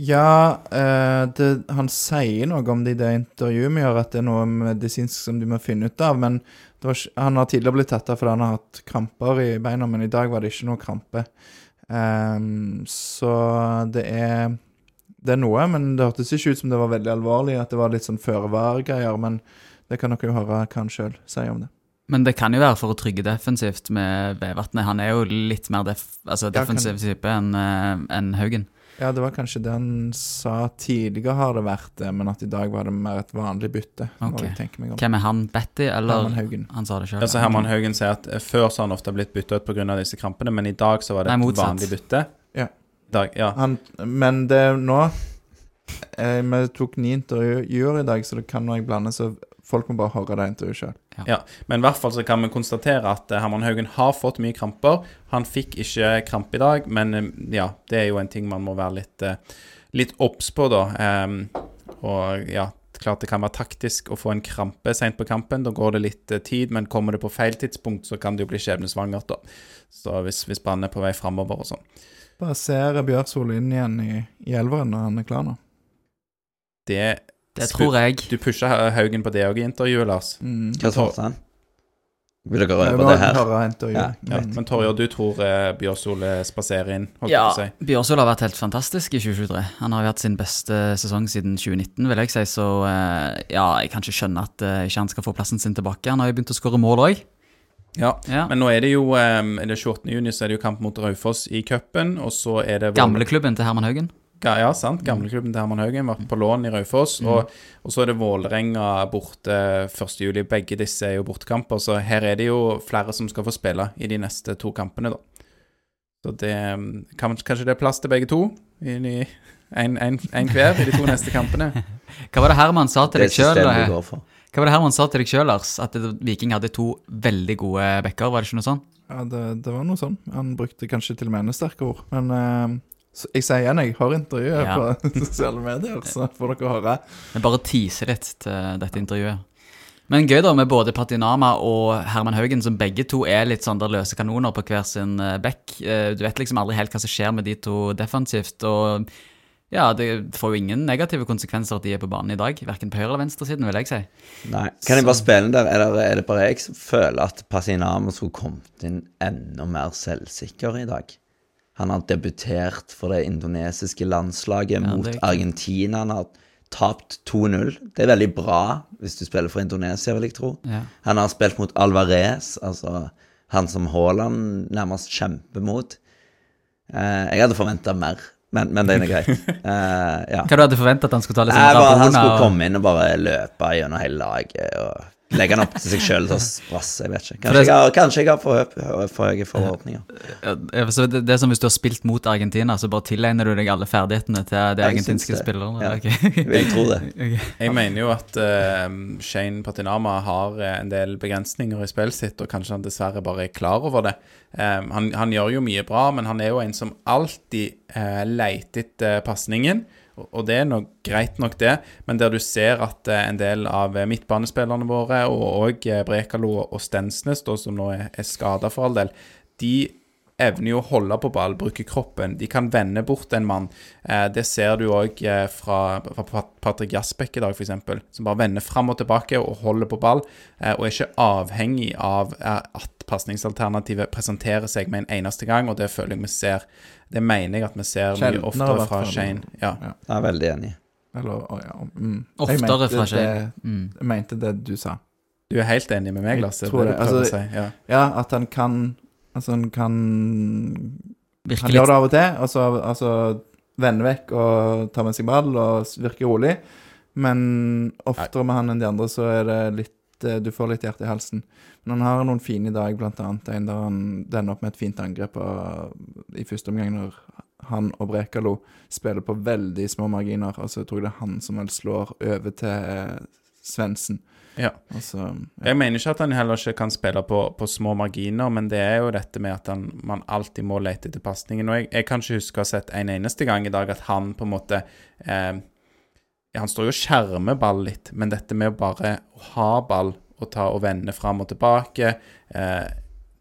Ja, eh, det, han sier noe om det i det intervjuet vi gjør, at det er noe medisinsk som de må finne ut av. Men det var, han har tidligere blitt tatt av fordi han har hatt kramper i beina, men i dag var det ikke noe krampe. Ehm, så det er Det er noe, men det hørtes ikke ut som det var veldig alvorlig, at det var litt sånn føre-var-greier. Men det kan dere jo høre hva han sjøl sier om det. Men det kan jo være for å trygge defensivt med Vevatnet. Han er jo litt mer def altså defensiv type enn en Haugen. Ja, det var kanskje det han sa tidligere, har det vært det, men at i dag var det mer et vanlig bytte. må Ok. tenke meg om. Hvem er han? Betty, eller? Herman Haugen. Han sa det sjøl. Altså Herman Haugen sier at eh, før så har han ofte blitt bytta ut pga. disse krampene, men i dag så var det Nei, et vanlig bytte. Ja. Dag, ja. Han, men det er nå eh, Vi tok ni intervjuer i dag, så det kan nå jeg blande, så folk må bare høre det intervjuet sjøl. ja. Men i hvert fall så kan vi konstatere at eh, Herman Haugen har fått mye kramper. Han fikk ikke krampe i dag, men eh, ja, det er jo en ting man må være litt, litt obs på, da. Um, og ja, klart det kan være taktisk å få en krampe seint på kampen. Da går det litt tid, men kommer det på feil tidspunkt, så kan det jo bli skjebnesvangert, da. Så hvis, hvis Brann er på vei framover og sånn. Bare ser Bjørsol inn igjen i, i elveren når han er klar nå. Det Det tror jeg. Du pusha Haugen på det òg i intervjuet, Lars. Mm. Hva svarte han? Vil dere høre på det her? Ja, Mm. men Torje, du tror eh, Bjørsol eh, spaserer inn? Ja, si. Bjørsol har vært helt fantastisk i 2023. Han har jo hatt sin beste sesong siden 2019, vil jeg si, så eh, ja, jeg kan ikke skjønne at eh, ikke han skal få plassen sin tilbake. Han har jo begynt å skåre mål òg. Ja. Ja. Men nå er det jo eh, er det 28. juni så er det jo kamp mot Raufoss i cupen, er det Gamleklubben til Herman Haugen. Ga- Ja, sant. Gamleklubben til Herman Haugen var på lån i Raufoss. Og, og så er det Vålerenga borte 1. juli. Begge disse er jo bortekamper, så her er det jo flere som skal få spille i de neste to kampene, da. Så det mm, kan, Kanskje det er plass til begge to? Inn i en, en, en hver i de to neste kampene? Hva var det Herman sa til Det deg sjøl? systemet vi går for. Hva var det Herman sa til deg sjøl, Lars? At Viking hadde to veldig gode backer, var det ikke noe sånn? Ja, det, det var noe sånn. Han brukte kanskje til og med enda sterkere ord. Men uh, så jeg sier igjen, jeg har intervjuet Ja. på sosiale medier, så får dere høre. Jeg bare teaser litt til dette intervjuet. Men gøy da med både Patinama og Herman Haugen, som begge to er litt sånn der løse kanoner på hver sin eh, bekk. Eh, Du vet liksom aldri helt hva som skjer med de to defensivt. Og ja, det får jo ingen negative konsekvenser at de er på banen i dag. Verken på høyre- eller venstresiden, vil jeg si. Nei. Kan jeg bare spille der? Er det, er det bare jeg som føler at Pasinamo skulle kommet inn enda mer selvsikker i dag? Han har debutert for det indonesiske landslaget Ja, mot det Argentina. Han har tapt 2-0. Det er veldig bra hvis du spiller for Indonesia, vil jeg tro. Ja. Han har spilt mot Alvarez, altså han som Haaland nærmest kjemper mot. Eh, jeg hadde forventa mer, men, men den er greit. Eh, ja. Hva du hadde forventet at han skulle ta Nei, sånn bare, han skulle komme inn og bare løpe gjennom hele laget og legge han opp til seg sjøl til å sprasse. Jeg vet ikke. Kanskje det- jeg har, kanskje jeg har for, for høye forhåpninger. Ja, så det, det er som hvis du har spilt mot Argentina, så bare tilegner du deg alle ferdighetene til de argentinske spillerne. Ja. Ok. Jeg tror det. Okay. Jeg mener jo at uh, Shane Patinama har eh, en del begrensninger i spillet sitt, og kanskje han dessverre bare er klar over det. Um, han, han gjør jo mye bra, men han er jo en som alltid uh, leter etter pasningen. Og det er nok greit nok, det, men der du ser at eh, en del av eh, midtbanespillerne våre, og òg Brekalo og Stensnes, da, som nå er, er skada for all del, de evner jo å holde på ball, bruke kroppen. De kan vende bort en mann. Eh, det ser du òg eh, fra, fra Patrick Jasbekk i dag, f.eks., som bare vender fram og tilbake og holder på ball, eh, og er ikke avhengig av eh, at pasningsalternativet presenterer seg med en eneste gang, og det føler jeg vi ser. Det mener jeg at vi ser mye Sjeldnere, oftere fra fall. Shane. Ja. Ja. Jeg er veldig enig. Eller, å, ja, mm. Jeg Oftere mente fra det- Mm. Jeg mente det du sa. Du er helt enig med meg, Jeg Lasse? tror det det. Altså, si. Ja. Ja, at han kan Altså, han kan Han gjør det av og til, og så altså, vende vekk og ta med seg ball og s- virke rolig. Men oftere med han enn de andre, så er det litt eh, Du får litt hjerte i halsen. Men han har noen fine i dag, blant annet en der han det ender opp med et fint angrep i første omgang, når han og Brekalo spiller på veldig små marginer. Og så tror jeg det er han som vel slår over til eh, Svendsen. Ja. Altså, ja. Jeg mener ikke at han heller ikke kan spille på, på små marginer, men det er jo dette med at han, man alltid må lete etter pasningen. Og jeg, jeg kan ikke huske å ha sett en eneste gang i dag at han på en måte eh, Han står jo og skjermer ball litt, men dette med å bare ha ball og ta og vende fram og tilbake, eh,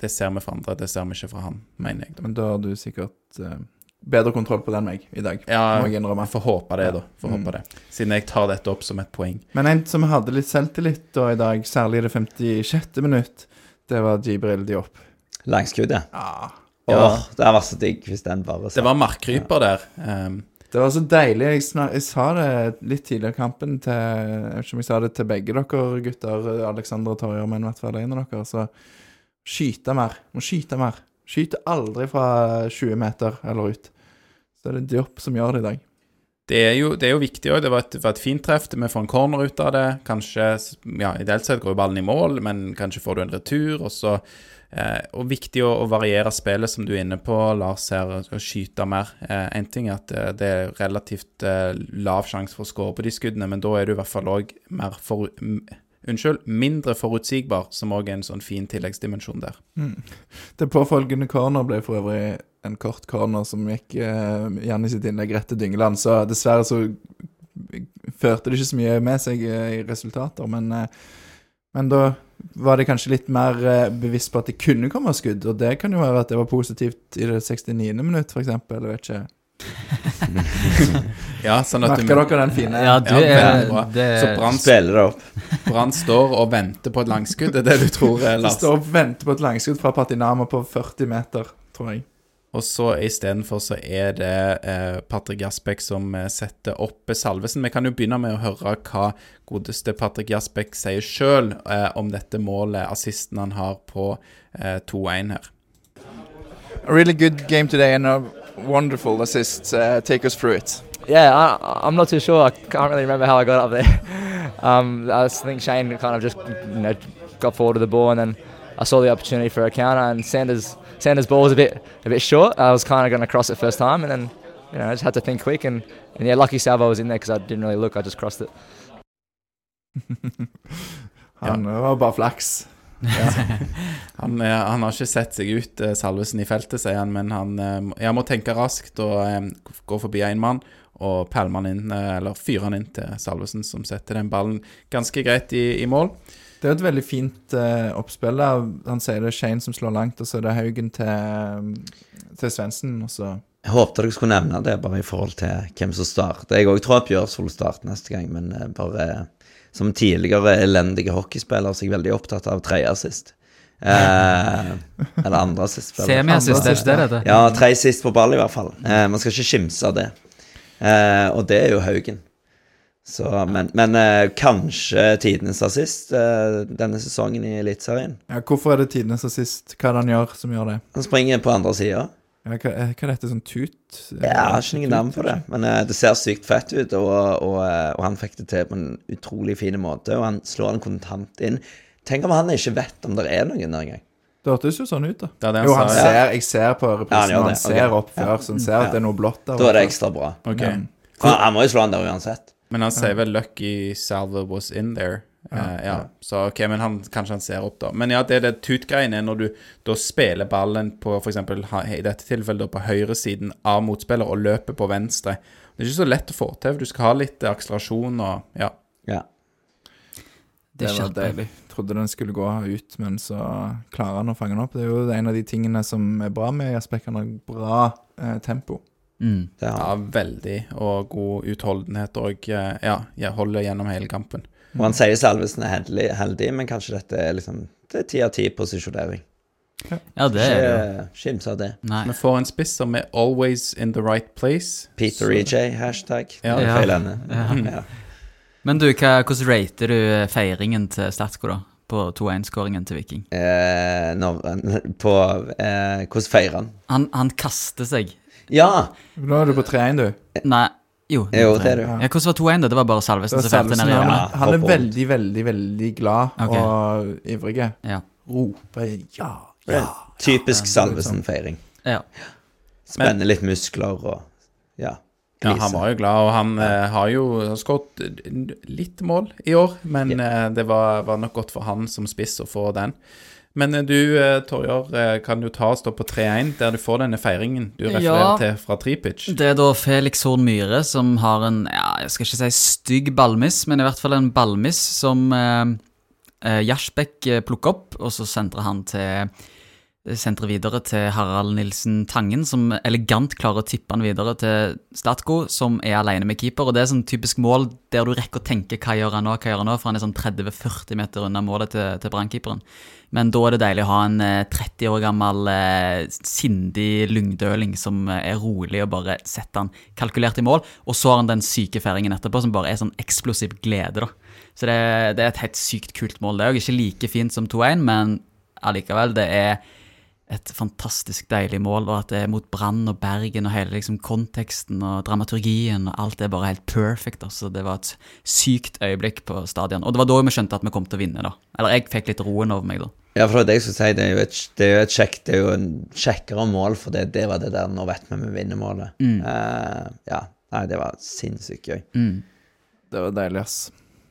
det ser vi fra andre, det ser vi ikke fra han, mener jeg. da. Men da har du sikkert eh, bedre kontroll på den enn meg i dag. Ja, må jeg innrømme. får håpe det, da. Får Mm. håpe det. Siden jeg tar dette opp som et poeng. Men en som hadde litt selvtillit da i dag, særlig i det 56. minutt, det var Jibril Diop. Langskuddet. ja. Ja. Åh, det hadde vært så digg hvis den bare Det var markkryper der. Um, Det var så deilig. Jeg, snak, jeg sa det litt tidligere i kampen til Jeg vet ikke om jeg sa det til begge dere gutter, Alexander og Torjer, men i hvert fall en av dere. Så skyte mer. Må skyte mer. Skyte aldri fra 20 meter eller ut. Så det er Diop som gjør det i dag. Det er jo, det er jo viktig òg. Det var et, var et fint treff. Vi får en corner ut av det. Kanskje ja, Ideelt sett går jo ballen i mål, men kanskje får du en retur. Og så Og viktig å, å variere spillet, som du er inne på, Lars, her, og skyte mer. Eh, en ting er at eh, det er relativt eh, lav sjanse for å skåre på de skuddene, men da er du i hvert fall òg mer for, Unnskyld, mindre forutsigbar, som òg er en sånn fin tilleggsdimensjon der. Det påfølgende corner ble for øvrig en kort corner som gikk eh, Janne sitt innlegg rett til Dyngeland, så dessverre så førte det ikke så mye med seg eh, i resultater, men, eh, men da var det kanskje litt mer eh, bevisst på at det kunne komme skudd, og det kan jo være at det var positivt i det 69. minutt, for eksempel, jeg vet ikke. Ja, sånn at Merker dere den fine? Ja, du Ja, er bra. det, Så Brann Spiller det opp. Brann står og venter på et langskudd, det er det du tror, eh, Lars? står og venter på et langskudd fra Patinama på 40 meter, tror jeg. Og så istedenfor så er det eh, Patrick Jasbekk som eh, setter opp Salvesen. Vi kan jo begynne med å høre hva godeste Patrick Jasbekk sier sjøl eh, om dette målet, assisten han har på eh, 2-1 her. A really good game today and a wonderful assist. Uh, take us through it. Yeah, I, I'm not too sure. I can't really remember how I got up there. Um, I think Shane kind of just you know got forward of the ball, and then I saw the opportunity for a counter. And Sanders Sanders' ball was a bit a bit short. I was kind of going to cross it first time, and then you know I just had to think quick. And, and yeah, lucky Salvo was in there because I didn't really look. I just crossed it. Han var bare flaks. Han, eh, han har ikke sett seg ut, eh, Salvesen, i feltet, sier han, men han eh, må- jeg må tenke raskt og gå forbi én mann og pælme han inn, eller fyre han inn til Salvesen, som setter den ballen ganske greit i, i mål. Det er et veldig fint uh, oppspill. der. Han sier det er Shane som slår langt, og så er det Haugen til, til Svendsen, Jeg håpte dere skulle nevne det, bare i forhold til hvem som starter. Jeg òg tror at Bjørsvold starter neste gang, men eh, bare eh, som tidligere elendige hockeyspiller så er jeg veldig opptatt av tredje assist. Eh, eller andre assist. Semiassist, er ikke det det heter? Ja, tre sist på ball i hvert fall. Eh, man skal ikke skimse av det. Eh, og det er jo Haugen. Så, men men eh, kanskje tidenes assist eh, denne sesongen i Eliteserien. ja, Hvorfor er det tidenes assist? Hva er det han gjør som gjør det? Han springer på andre sida. Ja, hva, eh, hva er dette, sånn tut? Jeg har ikke noe navn på det, men eh, det ser sykt fett ut, og, og, eh, og han fikk det til på en utrolig fin måte, og han slår den kontant inn. Tenk om han ikke vet om det er noen der engang. Det hørtes jo sånn ut, da. Det det han jo, han sa, ja. ser, jeg ser på Ja, han reprisen, og det, han ser okay. opp før, så han ser at det er noe blått der. Da er det ekstra bra. Okay. Ja. For han, han må jo slå han der uansett. Men han sier vel 'lucky salve was in there'. Eh, ja, Så ok, men han, kanskje han ser opp, da. Men ja, det er det tut-greiene når du da spiller ballen på f.eks. i dette tilfellet da på høyresiden av motspiller og løper på venstre. Det er ikke så lett å få til. for Du skal ha litt akselerasjon og ja. Ja. Det Det var deilig. Trodde den skulle gå ut, men så klarer han å fange den opp. Det er jo en av de tingene som er bra med Jasper. Han har bra eh, tempo. Mm. Det ja, veldig. Og god utholdenhet og eh, ja, jeg holder gjennom hele kampen. Og han sier Salvesen er heldig, heldig, men kanskje dette er liksom Det er ti av ti posisjonering. Ja, det er det jo. Skims av det. Nei. Vi får en spiss som er always in the right place. Peter EJ, hashtag. Ja. Det er Ja. Feil ende. Ja. Men du, hva, hvordan rater du feiringen til Statsko, da? På 2-1-skåringen til Viking? Eh, no, på eh, Hvordan feirer han? Han, han kaster seg. Ja! Nå er du på 3-1, du. Nei, jo. Jo, det er du. Ja, hvordan var 2-1? da? Det var bare Salvesen som felte Salvesen, ned i han, hjørnet? Han er rundt. veldig, veldig, veldig glad Ok. og ivrig. Ja. Roper ja, Det er ja. Typisk Salvesen-feiring. ja. Spenner litt muskler og ja. Ja, han var jo glad, og han eh, har jo skåret litt mål i år, men eh, det var, var nok godt for han som spiss å få den. Men eh, du, eh, Torjar, eh, kan jo ta oss da på 3-1, der du får denne feiringen du refererer Ja. til fra Tripic. Det er da Felix Horn Myhre som har en ja, jeg skal ikke si stygg ballmiss, men i hvert fall en ballmiss som eh, Jarsbekk plukker opp, og så sentrer han til Sentrer videre til Harald Nilsen Tangen, som elegant klarer å tippe han videre til Statko, som er alene med keeper. Og Det er sånn typisk mål der du rekker å tenke hva gjør han nå, hva gjør han nå, for han er sånn 30-40 meter unna målet til, til brannkeeperen. Men da er det deilig å ha en eh, 30 år gammel eh, sindig lyngdøling som eh, er rolig og bare setter han kalkulert i mål. Og så har han den syke feiringen etterpå som bare er sånn eksplosiv glede, da. Så det, det er et helt sykt kult mål. Det er jo ikke like fint som 2-1, men allikevel, det er et fantastisk deilig mål, og at det er mot Brann og Bergen og hele liksom konteksten og dramaturgien og alt er bare helt perfect. Altså. Det var et sykt øyeblikk på stadion. Og det var da vi skjønte at vi kom til å vinne, da. Eller jeg fikk litt roen over meg, da. Ja, for det jeg skulle si. Det er jo et, det er jo et, kjekt, det er jo en kjekkere mål, for det, det var det der Nå vet vi vi vinner målet. Eh, ja. Nei, det var sinnssykt gøy. Det var deilig, ass.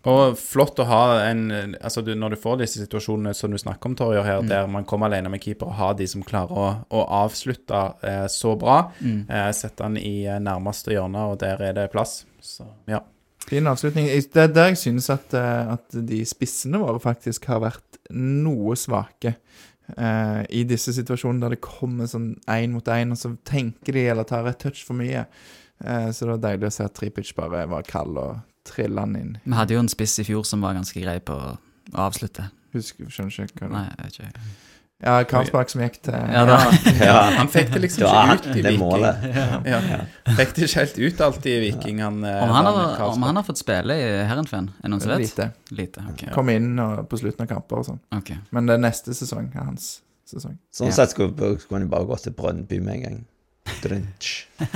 Og flott å ha en Altså du, Når du får disse situasjonene som du snakker om, Torjer, her, der man kommer alene med keeper, og har de som klarer å, å avslutte eh, så bra, eh, sette han i eh, nærmeste hjørne, og der er det plass. Så ja. Fin avslutning. Det er der jeg synes at, eh, at de spissene våre faktisk har vært noe svake. eh, I disse situasjonene der det kommer sånn én mot én, og så tenker de eller tar et touch for mye. Eh, så det var deilig å se at Tripic bare var kald og trilla han inn. Vi hadde jo en spiss i fjor som var ganske grei på å avslutte. Husker, skjønner ikke hva det Nei, jeg vet ikke. Ja, Karlsbakk som gikk til Ja, da. Ja, Han fikk det liksom ikke ut i det Viking. målet. Ja. Fikk det ikke helt ut alltid i Viking, han eh, Om han, har, om han har fått spille i Herrenfen? Er det noen som vet? Lite. Lite. ok. Kom inn og, på slutten av kamper og sånn. ok. Men det er neste sesong er hans sesong. Sånn sett skulle, skulle han jo bare gått til Brønnby med en gang. Drunch.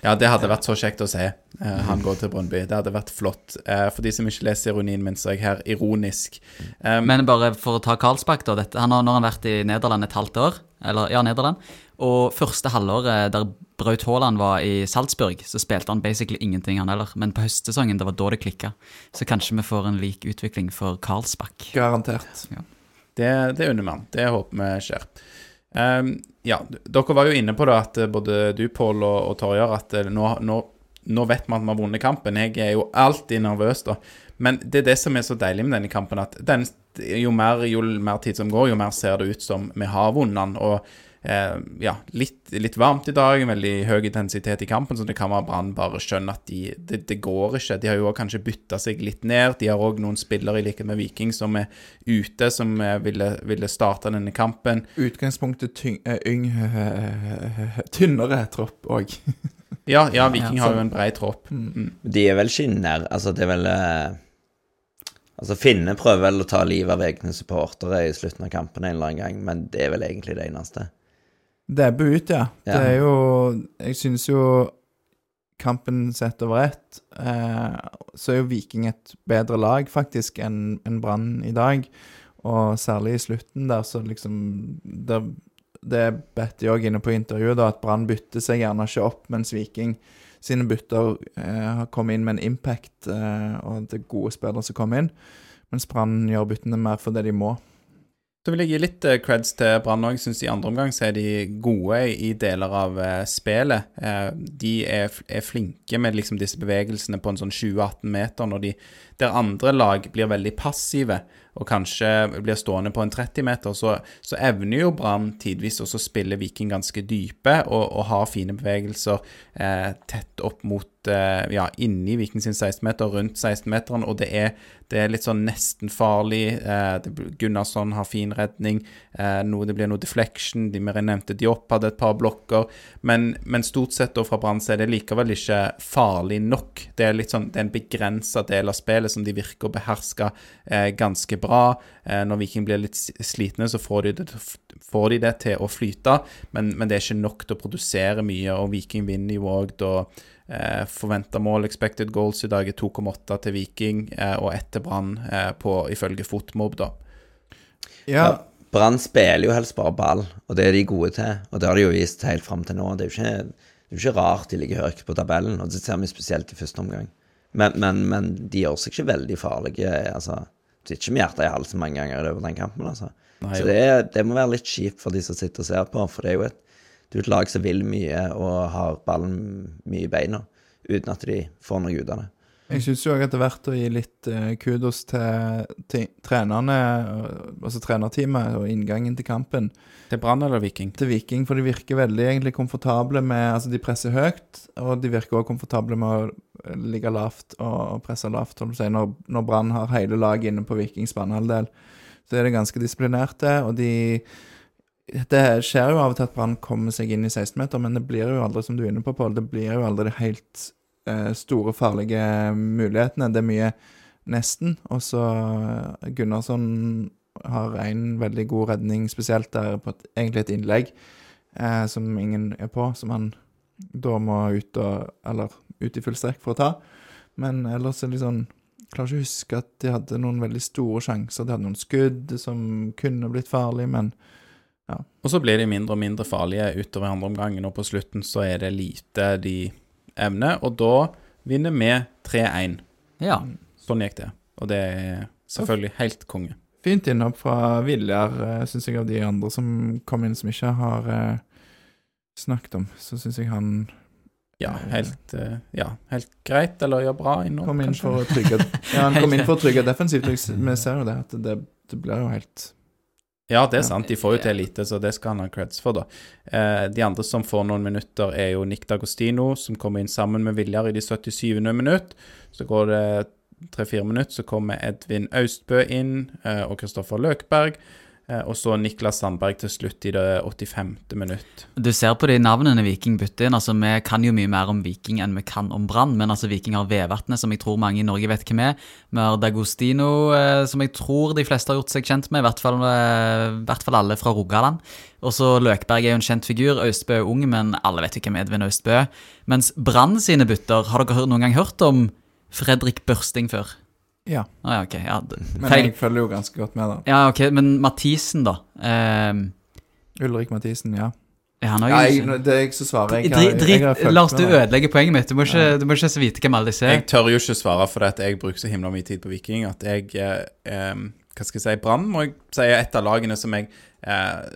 Ja, det hadde vært så kjekt å se. Uh, han går til Brøndby. Det hadde vært flott. Uh, for de som ikke leser ironien min, så er jeg her ironisk. Um, Men bare for å ta Karlsbakk, da. Dette, han har nå vært i Nederland et halvt år. Eller, ja, Nederland. Og første halvåret der Braut Haaland var i Salzburg, så spilte han basically ingenting, han heller. Men på høstsesongen, det var da det klikka. Så kanskje vi får en lik utvikling for Karlsbakk. Garantert. Det, det unner man. Det håper vi skjer. Ehm, ja, dere var jo inne på det at eh, både du, Pål og, og Torjar, at eh, nå, nå, nå vet vi at vi har vunnet kampen. Jeg er jo alltid nervøs, da. Men det er det som er så deilig med denne kampen, at den, jo, mer, jo mer tid som går, jo mer ser det ut som vi har vunnet den. Og eh, ja, litt, litt varmt i dag, en veldig høy intensitet i kampen, så det kan være Brann bare skjønner at de, det, det går ikke. De har jo kanskje bytta seg litt ned. De har òg noen spillere i likhet med Viking som er ute, som eh, ville, ville starte denne kampen. Utgangspunktet tyng, eh, yng, tynnere tropp òg. Ja, ja, Viking har jo en brei tropp. Mm. De er vel skinner, Altså, det er vel eh, Altså, Finne prøver vel å ta livet av egne supportere i slutten av kampen en eller annen gang, men det er vel egentlig det eneste. Det er ut, ja. Ja. Det er jo Jeg synes jo kampen sett over ett, eh, så er jo Viking et bedre lag, faktisk, enn en Brann i dag. Og særlig i slutten der, så liksom der, Det bedte jeg òg inne på intervjuet, da, at Brann bytter seg gjerne ikke opp, mens Viking sine bytter eh, har kommet inn med en impact, eh, og det er gode spillere som kommer inn. Mens Brann gjør byttene mer fordi de må. Så vil jeg gi litt eh, creds til Brann òg. Syns i andre omgang så er de gode i deler av eh, spillet. Eh, de er, flinke med liksom disse bevegelsene på en sånn 20-18 meter, når de, der andre lag blir veldig passive og kanskje blir stående på en 30 meter, så, så evner jo Brann tidvis også å spille Viking ganske dype og, og har fine bevegelser eh, tett opp mot ja, inni Viking sin 16-meter, rundt 16-meteren, og det er, det er litt sånn nesten farlig. Eh, Gunnarsson har fin redning, eh, noe, det blir noe deflection. De mer nevnte Diop hadde et par blokker, men, men stort sett da fra Brann er det likevel ikke farlig nok. Det er litt sånn, det er en begrensa del av spillet som de virker å beherske eh, ganske bra. Eh, når Viking blir litt slitne, så får de det, får de det til å flyte, men, men det er ikke nok til å produsere mye, og Viking vinner jo òg da eh, Forventa mål, expected goals i dag er 2,8 til Viking eh, og 1 til Brann eh, på ifølge Fotmob, da. Ja, Brann spiller jo helst bare ball, og det er de gode til. Og det har de jo vist helt fram til nå. Det er jo ikke, det er ikke rart de ligger høyt på tabellen, og det ser vi spesielt i første omgang. Men, men, men de gjør seg ikke veldig farlige. altså, Det er ikke med hjertet i halsen mange ganger i løpet av den kampen. altså. Nei, Så det, er, det må være litt kjipt for de som sitter og ser på, for det er jo et, det er et lag som vil mye og har ballen mye i beina, uten at de får noe ut av det. Jeg syns òg at det er verdt å gi litt eh, kudos til, til trenerne, altså trenerteamet, og inngangen til kampen Til Brann eller Viking? til Viking, for de virker veldig egentlig komfortable med Altså, de presser høyt, og de virker også komfortable med å ligge lavt og presse lavt, holdt på å. Når, når Brann har hele laget inne på Vikings banehalvdel, så er det ganske disiplinerte, og de Det skjer jo av og til at Brann kommer seg inn i 16-meter, men det blir jo aldri, som du er inne på, Pål, det blir jo aldri de helt eh, store, farlige mulighetene. Det er mye nesten. Og så eh, Gunnarsson har en veldig god redning, spesielt der på et, egentlig et innlegg eh, som ingen er på, som han da må ut og Eller ut i full strekk for å ta. Men ellers er det litt sånn Klarer ikke å huske at de hadde noen veldig store sjanser. De hadde noen skudd som kunne blitt farlige, men Og så blir de mindre og mindre farlige utover andre omgangen, og på slutten så er det lite de evner, og da vinner vi 3-1. Ja. Sånn gikk det. Og det er selvfølgelig helt konge. fint innhopp fra Viljar, uh, syns jeg, av de andre som kom inn som ikke har eh, snakket om. Så syns jeg han Ja, helt, eh, ja, helt greit, eller gjør bra innom, kom inn kanskje. for å trygge Ja, han kom inn for å trygge defensivt. og Vi ser jo det, at det, det blir jo helt Ja, det er sant. De får jo til lite, så det skal han ha creds for, da. Eh, de andre som får noen minutter, er jo Nick D'Agostino, som kommer inn sammen med Viljar i de 77. minutt. Så går det tre-fire minutter, så kommer Edvin Austbø inn, eh, og Kristoffer Løkberg. Eh, og så Niklas Sandberg til slutt i det 85. minutt. Du ser på de navnene Viking bytter inn. altså Vi kan jo mye mer om Viking enn vi kan om Brann, men altså Viking har Vevatnet, som jeg tror mange i Norge vet hvem er. Vi har Dagostino, eh, som jeg tror de fleste har gjort seg kjent med, i hvert fall, eh, i hvert fall alle fra Rogaland. Og så Løkberg er jo en kjent figur. Austbø er ung, men alle vet jo hvem Edvin Austbø. Mens Brann sine bytter, har dere noen gang hørt om Fredrik Børsting før? Ja. Ah, ja, okay, Ja, Men jeg følger jo ganske godt med, da. Ja, ok, men Mathisen, da. Um... Ulrik Mathisen, ja. Han Ja, jeg, det er jeg som svarer. Jeg, har- Drit, jeg har drit, Lars, du ødelegger poenget mitt. Du må ikke, du må ikke så vite hvem alle disse er. Jeg tør jo ikke svare for det at jeg bruker så himla mye tid på Viking at jeg eh, Hva skal jeg si Brann må jeg si er et av lagene som jeg eh,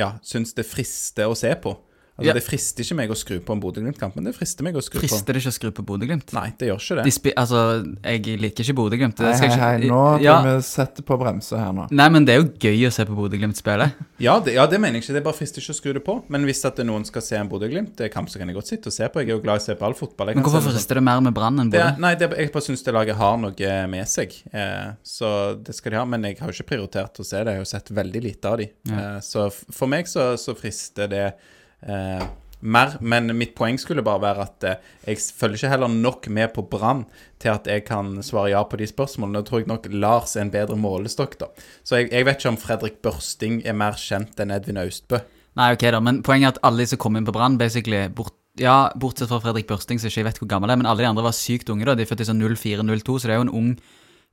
ja, syns det frister å se på. Altså Ja. Det frister ikke meg å skru på en Bodø-Glimt-kamp, men det frister meg å skru Frister det ikke å skru på Bodø-Glimt? Nei, det gjør ikke De det. spi altså, jeg liker ikke Bodø-Glimt. Hei, hei, hei, nå ja, vi sette på bremse her nå. Nei, men det er jo gøy å se på Bodø-Glimt spille. Ja det, ja, det mener jeg ikke. Det bare frister ikke å skru det på. Men hvis at noen skal se en Bodø-Glimt-kamp, så kan jeg godt sitte og se på. Jeg er jo glad i å se på all fotball. Jeg Men hvorfor frister det mer med Brann enn Det, Bodø? nei, det, jeg bare syns det laget har noe med seg. Eh, så det skal de ha. Men jeg har jo ikke prioritert å se det. Jeg har jo sett veldig lite av de. Eh, så for meg så, så frister det eh, mer. Men mitt poeng skulle bare være at eh, jeg følger ikke heller nok med på Brann til at jeg kan svare ja på de spørsmålene. Da tror jeg nok Lars er en bedre målestokk, da. Så jeg, jeg vet ikke om Fredrik Børsting er mer kjent enn Edvin Austbø. Nei, ok da, men poenget er at alle de som kom inn på Brann, basically bort, Ja, bortsett fra Fredrik Børsting, som ikke jeg vet hvor gammel er, men alle de andre var sykt unge, da. De er født i sånn 04-02, så det er jo en ung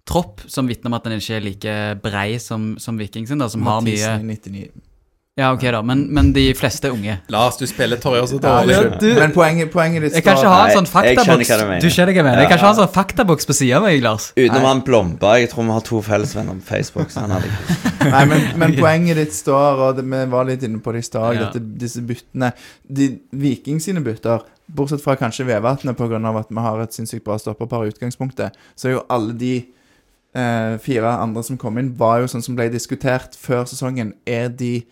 tropp som vitner om at den ikke er like brei som, som Viking sin, da, som har mye 99. Ja, ok, da, men, men de fleste er unge. Lars, du spiller Torje så Ja, dårlig. unnskyld. Men poenget, poenget ditt Jeg kan ikke ha en Nei, sånn jeg skjønner faktaboks hva du mener. Du skjønner hva jeg mener? Jeg kan ikke ha en sånn faktaboks på sida av meg, Lars. Utenom han Blomberg. Jeg tror vi har to fellesvenner på Facebook. Så han hadde ikke Nei, men, men poenget ditt står, og det, vi var litt inne på det i stad, Ja. disse byttene de, Viking sine bytter, bortsett fra kanskje Vevatnet pga. at vi har et sinnssykt bra stopperpar i utgangspunktet, så er jo alle de eh, fire andre som kom inn, var jo sånn som ble diskutert før sesongen. Er de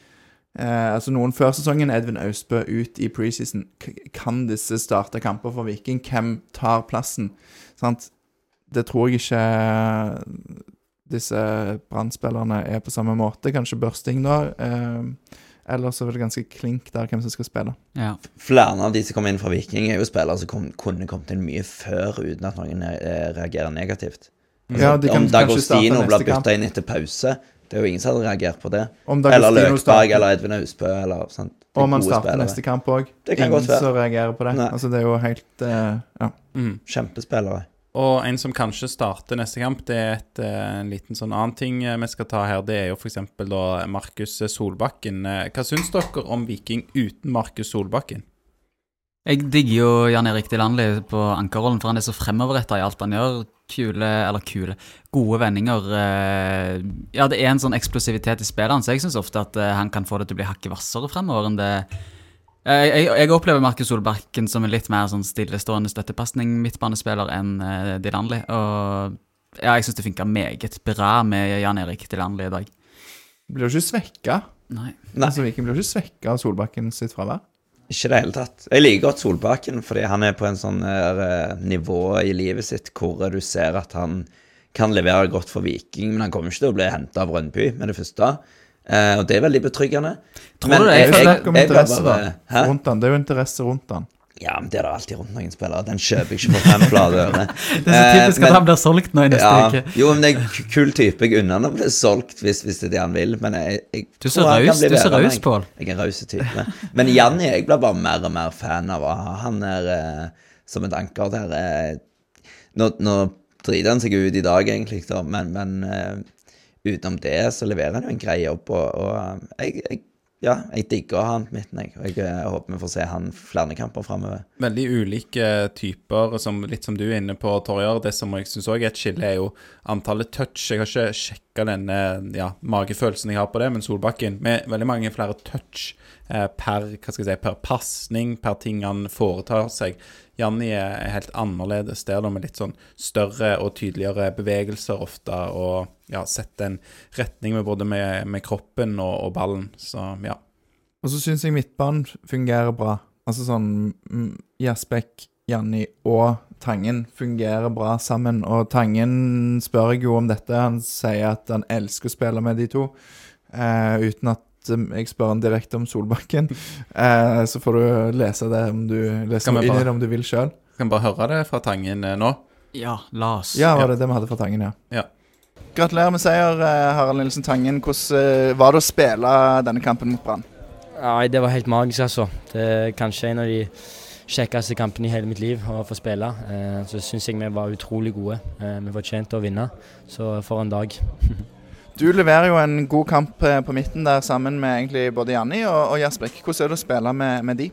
eh, Altså Noen før sesongen, Edvin Austbø ut i preseason. Kan disse starte kamper for Viking? Hvem tar plassen? Sant? Det tror jeg ikke disse brannspillerne er på samme måte. Kanskje Børsting, da. Eh, Eller så er det ganske klink der hvem som skal spille. Ja. Flere av de som kom inn fra Viking, er jo spillere som kom, kunne kommet inn mye før uten at noen eh, reagerer negativt. Altså, Ja, de kan om Dagostino blir bytta inn etter pause, det er jo ingen som hadde reagert på det. Om Eller Løkberg eller Edvin Austbø eller sånt. Det er Om han starter spillere. neste kamp òg. Det kan Ingen som reagerer på det. Nei. Altså, det er jo helt uh, Ja. Mm. Kjempespillere. Og en som kanskje starter neste kamp, det er et, eh, en liten sånn annen ting eh, vi skal ta her. Det er jo f.eks. da Markus Solbakken. Hva syns dere om Viking uten Markus Solbakken? Jeg digger jo Jan Erik Delanli på ankerrollen, for han er så fremoverretta i alt han gjør. Kule, eller kule, gode vendinger. eh, Ja, det er en sånn eksplosivitet i spillet hans. Jeg syns ofte at eh, han kan få det til å bli hakket hvassere fremover enn det jeg, jeg, jeg opplever Markus Solbakken som en litt mer sånn stillestående støttepasning midtbanespiller enn uh, Delanli. Og ja, jeg syns det funka meget bra med Jan Erik Delanli i dag. Blir du ikke svekka. Nei. Nei. Altså, Viking blir ikke svekka av Solbakken sitt fravær. Ikke i det hele tatt. Jeg liker godt Solbakken, fordi han er på en sånn eh, nivå i livet sitt hvor du ser at han kan levere godt for Viking, men han kommer ikke til å bli henta av Rønnby med det første. Uh, og det er veldig betryggende. Tror du det? Jeg- snakk om jeg interesse, bare-. Rundt han. Det er jo interesse rundt han. Ja, men det er det alltid rundt noen spillere. Den kjøper jeg ikke for fem flate øre. Det er så Eh, typisk men- at han blir solgt nå i neste Ja, uke. jo, men det er kul type. Jeg unner han å bli solgt hvis, hvis det er det han vil, men jeg, jeg Du er så raus, du er raus. Pål. Jeg er en raus type. Men Janni, jeg blir bare mer og mer fan av han. Han er eh, som et anker der. Eh, nå, nå driter han seg ut i dag, egentlig, da, men, men eh, utenom det så leverer han jo en grei jobb, og, og eh, jeg, jeg, ja, jeg digger han midten, jeg. Og jeg, eh, håper vi får se han flere kamper framover. Veldig ulike typer, som, litt som du er inne på, Torjar. Det som jeg syns òg er et skille, er jo antallet touch. Jeg har ikke sjekka denne ja, magefølelsen jeg har på det, men Solbakken med veldig mange flere touch per hva skal jeg si, per pasning, per ting han foretar seg. Janni er helt annerledes der, med litt sånn større og tydeligere bevegelser ofte, og ja, setter en retning med både med, med kroppen og, og ballen. Så ja. Og så syns jeg midtbanen fungerer bra. Altså sånn mm, Jasbekk, Janni og Tangen fungerer bra sammen. Og Tangen spør jeg jo om dette. Han sier at han elsker å spille med de to. Eh, uten at jeg spør han direkte om Solbakken. Eh, så får du lese det om du lese inn i det om du vil sjøl. Kan vi bare høre det fra Tangen eh, nå? Ja, la oss. Ja, var det det vi hadde fra Tangen, ja. Ja. Gratulerer med seier, eh, Harald Nilsen Tangen. Hvordan eh, var det å spille denne kampen mot Brann? Nei, det var helt magisk, altså. Det er kanskje en av de kjekkeste kampene i hele mitt liv å få spille. Eh, så syns jeg vi var utrolig gode. Eh, vi fortjente å vinne, så for en dag. Du leverer jo en god kamp eh, på midten der sammen med egentlig både Janni og, og Jasper. Hvordan er det å spille med, med de?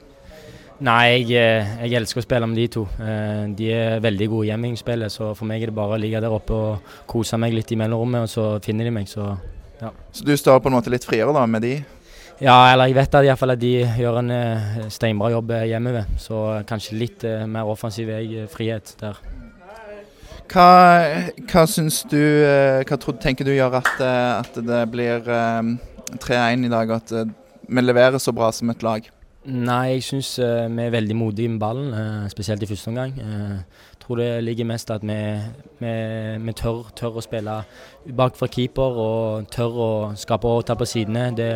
Nei, jeg, eh, jeg elsker å spille med de to. Eh, De er veldig gode i hjemmespillet, så for meg er det bare å ligge der oppe og kose meg litt i mellomrommet, og så finner de meg, så Så du står på en måte litt friere da med de? Ja, eller jeg vet at, i hvert fall at de gjør en steinbra jobb hjemme ved, så kanskje litt mer offensiv eh, frihet der. Hva, hva syns du eh, Hva tenker du gjør at, eh, at det blir eh, 3-1 i dag, og at eh, vi leverer så bra som et lag? Nei, jeg syns eh, vi er veldig modige med ballen, eh, spesielt i første omgang. Eh, Jeg tror det ligger mest at vi, vi, vi tør, tør å spille bak fra keeper og tør å skape og ta på sidene. Det,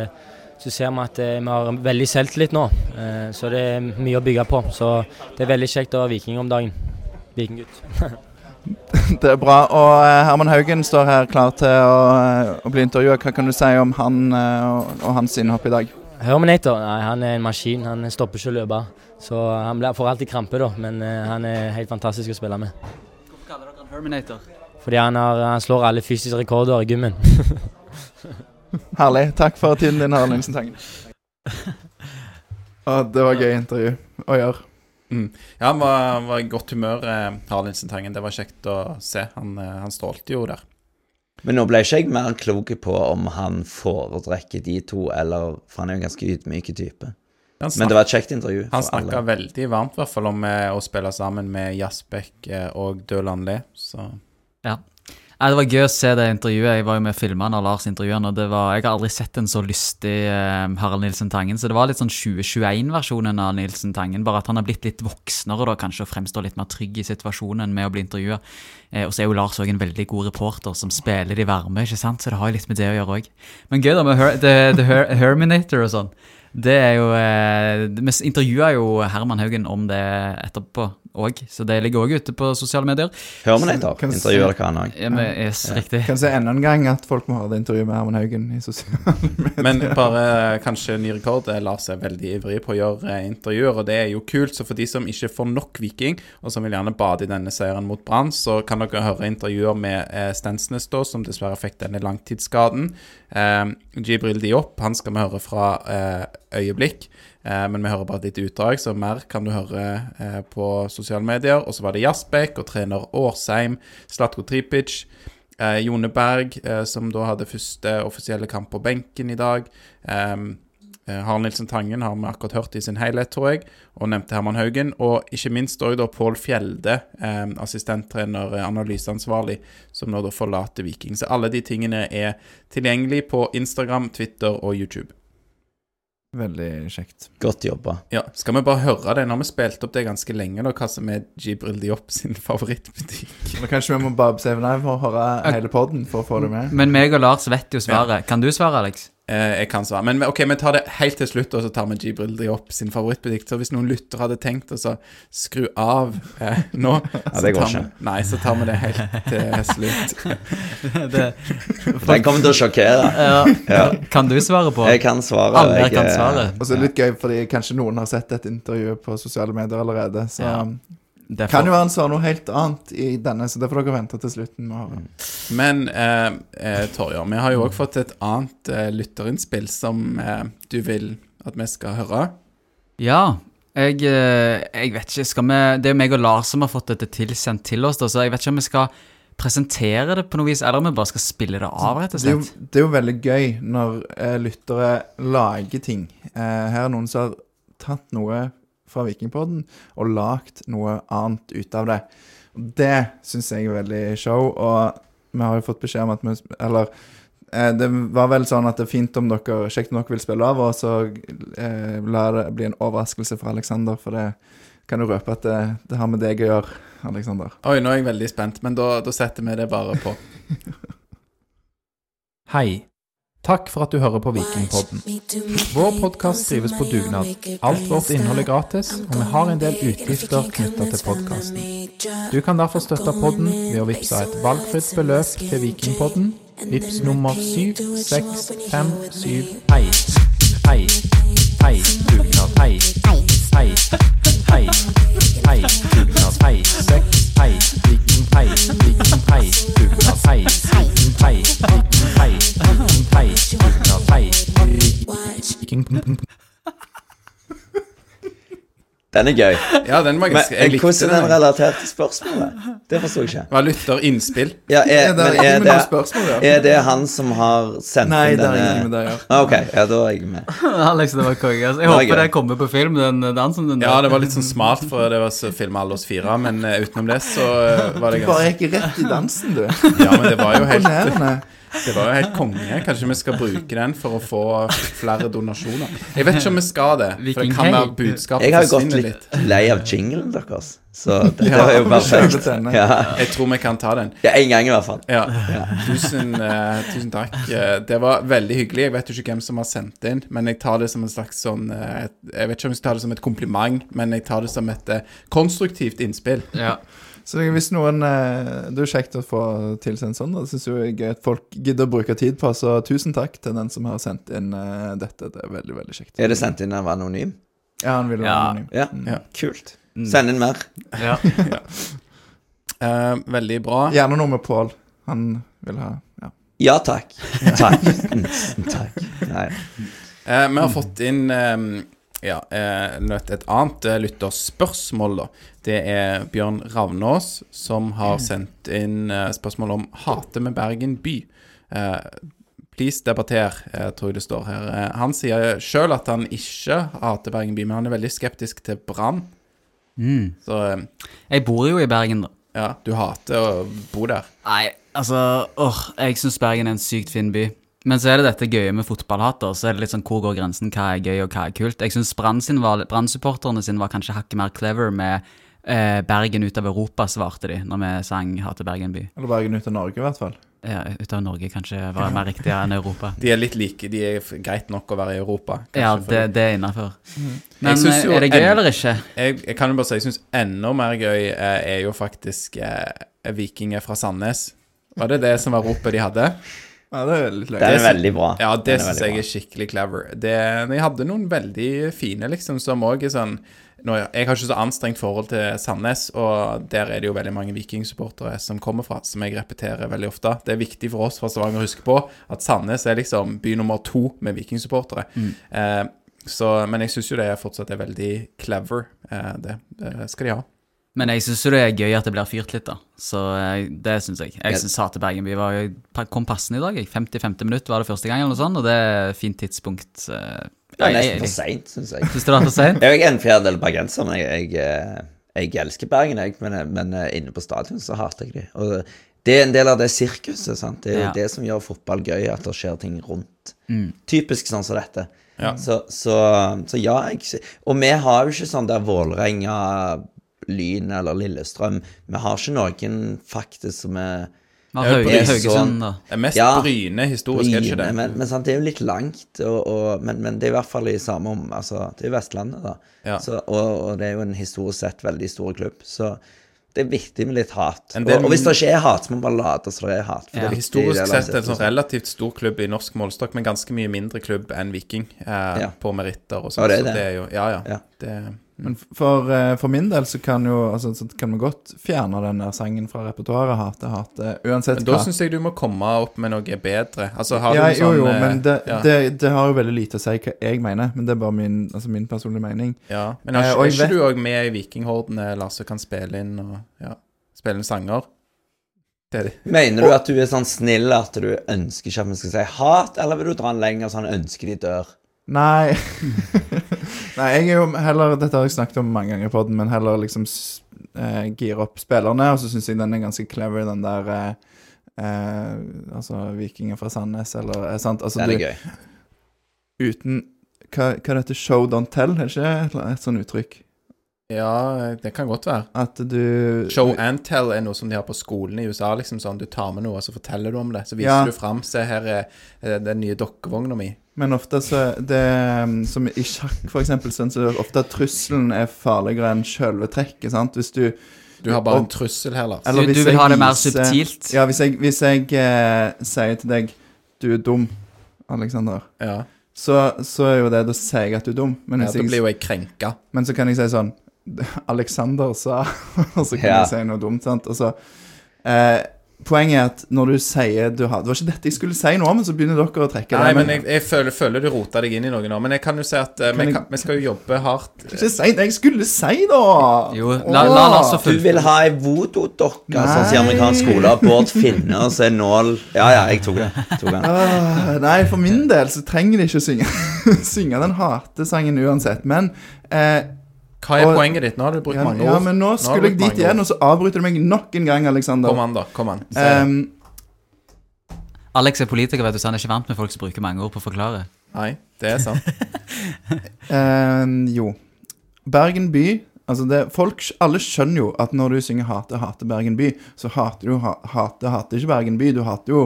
så ser vi at eh, vi har veldig selvtillit nå, eh, så det er mye å bygge på. Så det er veldig kjekt å ha Viking om dagen. Vikinggutt. Det er bra. Og eh, Herman Haugen står her klar til å, eh, å bli intervjua. Hva kan du si om han eh, og, og hans innhopp i dag? Herminator, nei, han er en maskin. Han stopper ikke å løpe. Så han får alltid krampe, da, men han er helt fantastisk å spille med. Hvorfor kaller dere han Herminator? Fordi han, har, han slår alle fysiske rekorder i gymmen. Herlig. Takk for tiden din, Harald Nilsen Tangen. Det var gøy intervju å gjøre. Ja, han var, var i godt humør, eh, Harlinsen Tangen. Det var kjekt å se. Han, eh, han strålte jo der. Men nå ble ikke jeg mer klok på om han foretrekker de to, eller For han er jo en ganske ydmyk type. Han Men det var et kjekt intervju. Han snakka veldig varmt i hvert fall om eh, å spille sammen med Jasbekk eh, og Døland Le, så Nei, Det var gøy å se det intervjuet. Jeg var jo med og filma når Lars-intervjuene, han, og det var, Jeg har aldri sett en så lystig eh, Harald Nilsen Tangen. Så det var litt sånn 2021-versjonen av Nilsen Tangen. Bare at han har blitt litt voksnere da, kanskje, og fremstår litt mer trygg i situasjonen med å bli intervjua. Eh, og så er jo Lars òg en veldig god reporter som spiller de varme, ikke sant? så det har jo litt med det å gjøre òg. Men gøy da med Her The, the Her Herminator og sånn. Det er jo eh, Vi intervjua jo Herman Haugen om det etterpå òg, så det ligger òg ute på sosiale medier. Kan- intervjuer dere han òg. Ja, men, yes, riktig. Kan se enda en gang at folk må høre det intervjuet med Herman Haugen i sosiale medier. Men bare kanskje ny rekord. eh, Lars er veldig ivrig på å gjøre eh, intervjuer, og det er jo kult. Så for de som ikke får nok Viking, og som vil gjerne bade i denne seieren mot Brann, så kan dere høre intervjuer med eh, Stensnes, da, som dessverre fikk denne langtidsskaden. Eh, Jibril Diop, han skal vi høre fra eh, øyeblikk. Eh, men vi hører bare lite utdrag, så mer kan du høre eh, på sosiale medier. Og så var det Jasbekk og trener Årsheim, Slatko Tripic. Eh, Jone Berg, som da hadde første offisielle kamp på benken i dag. Harald Nilsen Tangen har vi akkurat hørt i sin helhet, tror jeg, og nevnte Herman Haugen. Og ikke minst òg da Pål Fjelde, eh, assistenttrener, analyseansvarlig, som nå da forlater Viking. Så alle de tingene er tilgjengelig på Instagram, Twitter og YouTube. Veldig kjekt. Godt jobba. Ja, Skal vi bare høre det? Nå har vi spilt opp det ganske lenge, da, hva som er Jibril Diop sin favorittbutikk. Men kanskje vi må bare se live for å høre hele podden for å få det med? Men meg og Lars vet jo svaret. Kan du svare, Alex? Eh, jeg kan svare. Men ok, vi tar det helt til slutt, og så tar vi Jibril Diop sin favorittbutikk. Så hvis noen lyttere hadde tenkt å så skru av eh, nå, så det går tar ikke. Vi, nei, så tar vi det helt til slutt. Den kommer til å sjokkere. Ja. Kan du svare på? Jeg kan svare. Alle jeg, kan eh, svare. Og så er det litt gøy, fordi kanskje noen har sett et intervju på sosiale medier allerede. Så Ja. Derfor- kan jo være han sa noe helt annet i denne, så det får dere vente til slutten med å høre. Men eh, eh, Torjer, vi har jo òg fått et annet eh, lytterinnspill som eh, du vil at vi skal høre. Ja. Jeg, eh, jeg vet ikke skal vi, Det er jo meg og Lars som har fått dette tilsendt til oss, da, så jeg vet ikke om vi skal presentere det på noe vis, eller om vi bare skal spille det av, rett og Det er, jo, slett. det er jo veldig gøy når eh, lyttere lager ting. Eh, her er noen som har tatt noe fra Vikingpodden og lagd noe annet ut av det. Det syns jeg er veldig show, og vi har jo fått beskjed om at vi Eller eh, det var vel sånn at det er fint om dere kjekt om dere vil spille av, og så eh, la det bli en overraskelse for Aleksander, for det kan jo røpe at det, det har med deg å gjøre, Aleksander. Oi, nå er jeg veldig spent, men da, da setter vi det bare på. Hei. Takk for at du hører på Vikingpodden. Vår podkast drives på dugnad. Alt vårt innhold er gratis, og vi har en del utgifter knytta til podkasten. Du kan derfor støtte podden ved å vippse et valgfritt beløp til Vikingpodden. Vips nummer 76571. Hei. Hei. Dugnad. Hei. Hei. Hei. Hei. Viking. Den er gøy. Ja, den var Men Jeg likte hvordan er den relatert til spørsmålet? Det forstår jeg ikke. Var lytterinnspill. Ja, er, Ja, det men er det, spørsmål, ja. er det han som har sendt Nei, inn det har denne ingenting med det å gjøre. Ah, Ok, ja, da er jeg med. Alex, det var konge. Altså. Jeg Det håper det kommer på film, den dansen Den Ja, det var litt sånn smart, for det var så filma alle oss fire, men eh, utenom det så eh, var det ganske Du bare ganske gikk rett i dansen, du. Ja, men det var jo helt. Det var jo helt konge. Kanskje vi skal bruke den for å få flere donasjoner. Jeg vet ikke om vi skal det, for det kan være budskapet Jeg har gått litt litt. lei av jinglen deres, så det, det Ja, var jo perfekt. Ja. Jeg tror vi kan ta den. ja, en gang i hvert fall. Ja. Tusen, uh, tusen takk. Eh, det var veldig hyggelig. Jeg vet jo ikke hvem som har sendt inn, men jeg tar det som en slags sånn uh, Jeg vet ikke om jeg skal ta det som et kompliment, men jeg tar det som et uh, konstruktivt innspill. Ja. Så hvis noen eh, Det er jo kjekt å få tilsendt sånn. Det syns jeg er at folk gidder å bruke tid på. Så tusen takk til den som har sendt inn eh, dette. Det er veldig, veldig kjekt. Er det sendt inn av anonym? Ja, han ville være Ja. anonym. Ja, Ja. kult. Send inn mer. Ja. Eh, veldig bra. Gjerne noe med Pål. Han vil ha ja. Ja takk. Takk. Mm, takk. Nei. Eh, vi har fått inn eh, ja, eh, et et annet eh, lytterspørsmål, da. Det er Bjørn Ravnås som har sendt inn eh, spørsmål om hate med Bergen by. Eh, please debatter, eh, tror jeg det står her. Han sier sjøl at han ikke hater Bergen by, men han er veldig skeptisk til Brann. Mm. Så eh, Jeg bor jo i Bergen, da. ja, du hater å bo der. Nei, altså åh, Jeg syns Bergen er en sykt fin by. Men så er det dette gøye med fotballhatter. Så er det litt sånn hvor går grensen? Hva er gøy, og hva er kult? Jeg syns Brann-supporterne sin var kanskje hakket mer clever med eh, Bergen ut av Europa, svarte de når vi sang Hater Bergen by. Eller Bergen ut av Norge, i hvert fall. Ja, ut av Norge kanskje var mer riktig enn Europa. De er litt like. De er greit nok å være i Europa. kanskje, Ja, det, det er innafor. Jeg Men eh, jo er det gøy en- eller ikke? Jeg, jeg kan jo bare si jeg syns enda mer gøy eh, er jo faktisk eh, Vikinger fra Sandnes. Var det det som var ropet de hadde? Ja, det er litt Den løye. er veldig bra. Ja, det Den syns jeg er skikkelig clever. Det, jeg hadde noen veldig fine, liksom, som òg er sånn nå, Jeg har ikke så anstrengt forhold til Sandnes, og der er det jo veldig mange vikingsupportere som kommer fra, som jeg repeterer veldig ofte. Det er viktig for oss fra Stavanger å huske på at Sandnes er liksom by nummer to med vikingsupportere. Eh, så, men jeg syns jo det fortsatt er veldig clever. Eh, det, det skal de ha. Men jeg syns det er gøy at det blir fyrt litt, da. Så eh, det syns jeg. Jeg Jeg syns til Bergen by var jo kom passende i dag. 50-50 minutt var det første gang, eller noe sånt, og det er fint tidspunkt. eh, Det er nesten for jeg- seint, syns jeg. Syns du det var for seint? Jeg er en fjerdedel bergenser, men jeg, jeg, eh, jeg elsker Bergen, jeg. Men, men inne på stadion så hater jeg de. Og det er en del av det sirkuset. sant? Det er Ja. det som gjør fotball gøy, at det skjer ting rundt. Mm. Typisk sånn som dette. Ja. Så, så, så ja, jeg Og vi har jo ikke sånn der Vålerenga, Lyn eller Lillestrøm. Vi har ikke noen faktisk som er Vi har er Haugesund, sånn- da. Det er mest Ja. Bryne historisk, er det ikke det? Men, men sant, det er jo litt langt, og, og, men, men det er i hvert fall i samme om Altså, det er Vestlandet, da. Ja. Så, og, og det er jo en historisk sett veldig stor klubb. Så det er viktig med litt hat. Del- og, og hvis det ikke er hat, så må man bare late som det er hat. For Ja. det er viktig Historisk sett en sånn relativt stor klubb i norsk målestokk, men ganske mye mindre klubb enn Viking eh, Ja. på meritter og sånn. Ja, det er så det. det er jo Ja, ja. Ja. Det, Men for, eh, for min del så kan jo altså, så kan vi godt fjerne den der sangen fra repertoaret. Hate, hate. Uansett men da hva. syns jeg du må komme opp med noe bedre. Altså, har Ja, du jo, sånn jo, eh, men det, ja, det, det har jo veldig lite å si hva jeg mener. Men det er bare min, altså min personlige mening. ja. Men er Eh, ikke, og er ikke vet- du òg med i Vikinghordene, Lars, som kan spille inn og ja, spille inn sanger? Det er det. Mener du at du er sånn snill at du ønsker ikke at vi skal si hat, eller vil du dra den lenger sånn ønsker de dør? Nei Nei, jeg er jo heller Dette har jeg snakket om mange ganger på den, men heller liksom eh, gire opp spillerne. Og så syns jeg den er ganske clever, den der eh, eh, Altså Vikinger fra Sandnes, eller eh, sant? Altså, Den er du, gøy. uten hva, hva er dette show don't tell, er det ikke et sånt uttrykk? Ja, det kan godt være. At du Show and tell er noe som de har på skolen i USA. liksom sånn, Du tar med noe, og så forteller du om det. Så viser Ja. du fram. Se, her er eh, den nye dokkevogna mi. Men ofte så det um, Som i sjakk, for eksempel, sånn, så er det ofte at trusselen er farligere enn sjølve trekket. sant? Hvis du Du har bare Og- en trussel her, Lars. Eller Du, hvis du vil ha det mer viser- subtilt? Ja, hvis jeg, hvis jeg eh, sier til deg 'du er dum', Alexander, Ja, så, så er jo det Da sier jeg at du er dum. Men, ja Da blir jo jeg krenka. men så kan jeg si sånn 'Alexander sa' Og så kan Ja. jeg si noe dumt, sant? Og så eh, poenget er at når du sier du har Det var ikke dette jeg skulle si nå, men så begynner dere å trekke Nei, det. men jeg, jeg føler, føler du rota deg inn i noe nå. Men jeg kan jo si at eh, vi, jeg- kan, vi skal jo jobbe hardt. Ikke si det jeg skulle si, da! Jo, la, la la, la Du vil ha ei voodoo-dokke, sånn som i amerikansk skole. Bård Finne, og så er nål Ja, ja, jeg tok det. Tok den. Ah, nei, for min del så trenger de ikke synge, synge den hatesangen uansett. Men eh, Hva er Og- poenget ditt? Nå har du brukt ja, mange ja, men nå skulle jeg dit igjen, og så avbryter du meg nok en gang, Alexander. Kom an, da. Kom an. Um, Alex er politiker, vet du, så han er ikke vant med folk som bruker mange ord på å forklare. Nei, det er sant. um, jo. Bergen by Altså det, folk, Alle skjønner jo at når du synger 'Hate, hate Bergen by', så hater du ha, hate, hate ikke Bergen by. Du hater jo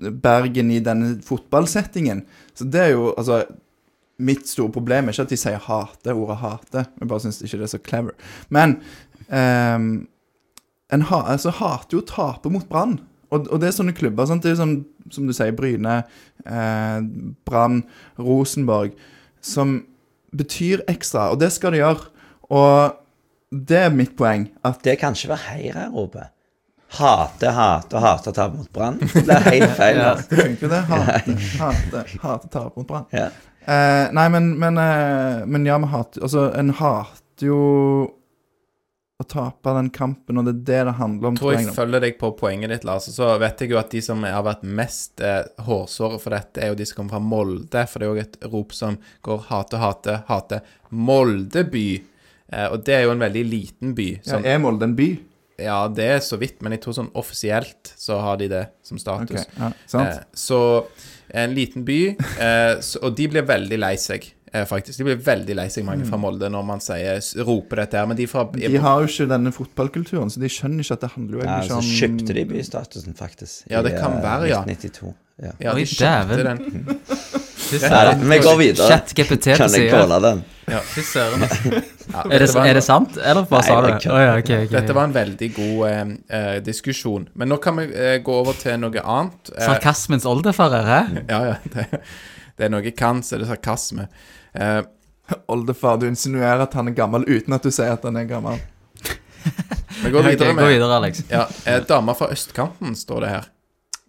Bergen i denne fotballsettingen. Så det er jo altså Mitt store problem er ikke at de sier 'hate', ordet 'hate'. Jeg bare syns ikke det er så clever. Men um, en ha, altså, hater jo å tape mot Brann. Og, og det er sånne klubber. Sant? Det er sånn, som du sier, Bryne, eh, Brann, Rosenborg, som betyr ekstra. Og det skal de gjøre. Og det er mitt poeng. At Det kan ikke være heireropet. Hate, hate og hate å tape mot Brann. Det er helt feil. ja, det funker, det. Hate, hate, hate tape mot Brann. Ja. Eh, nei, men, men, eh, men ja, vi hater Altså, en hater jo å tape den kampen, og det er det det handler om. tror jeg følger deg på poenget ditt, Lars. Så vet jeg jo at de som har vært mest eh, hårsåre for dette, er jo de som kommer fra Molde. For det er jo et rop som går hate, hate, hate. Molde by. Eh, og det er jo en veldig liten by. Ja, Sånn, er Molde en by? ja, det er så vidt, men jeg tror sånn offisielt så har de det som Ok, Okay, ja, sant? Eh, så en liten by, eh, så, og de blir veldig lei seg, eh, faktisk. De blir veldig lei seg, mange fra Molde, når man sier, roper dette her. Men de fra Mm. De har jo ikke denne fotballkulturen, så de skjønner ikke at det handler jo Ja, egentlig så ikke om kjøpte de bystatusen, faktisk. Ja, det i, kan eh, være, ja. 1992. Ja. Ja, de kjøpte den. Vi går videre. ChatGPT på Kan jeg kåle calle den? Fy søren. Er det, er det sant, eller bare sa du det Å ja, ok, ok. Dette var en veldig god eh, eh, diskusjon. Men nå kan vi eh, gå over til noe annet. Eh, Sarkasmens oldefarer, hæ? ja, ja. Det, det er noe jeg kan, så er det sarkasme. Eh, Oldefar. Du insinuerer at han er gammel uten at du sier at han er gammel. vi går Ok, videre Gå med videre, Alex. ja, eh, Dama fra østkanten, står det her.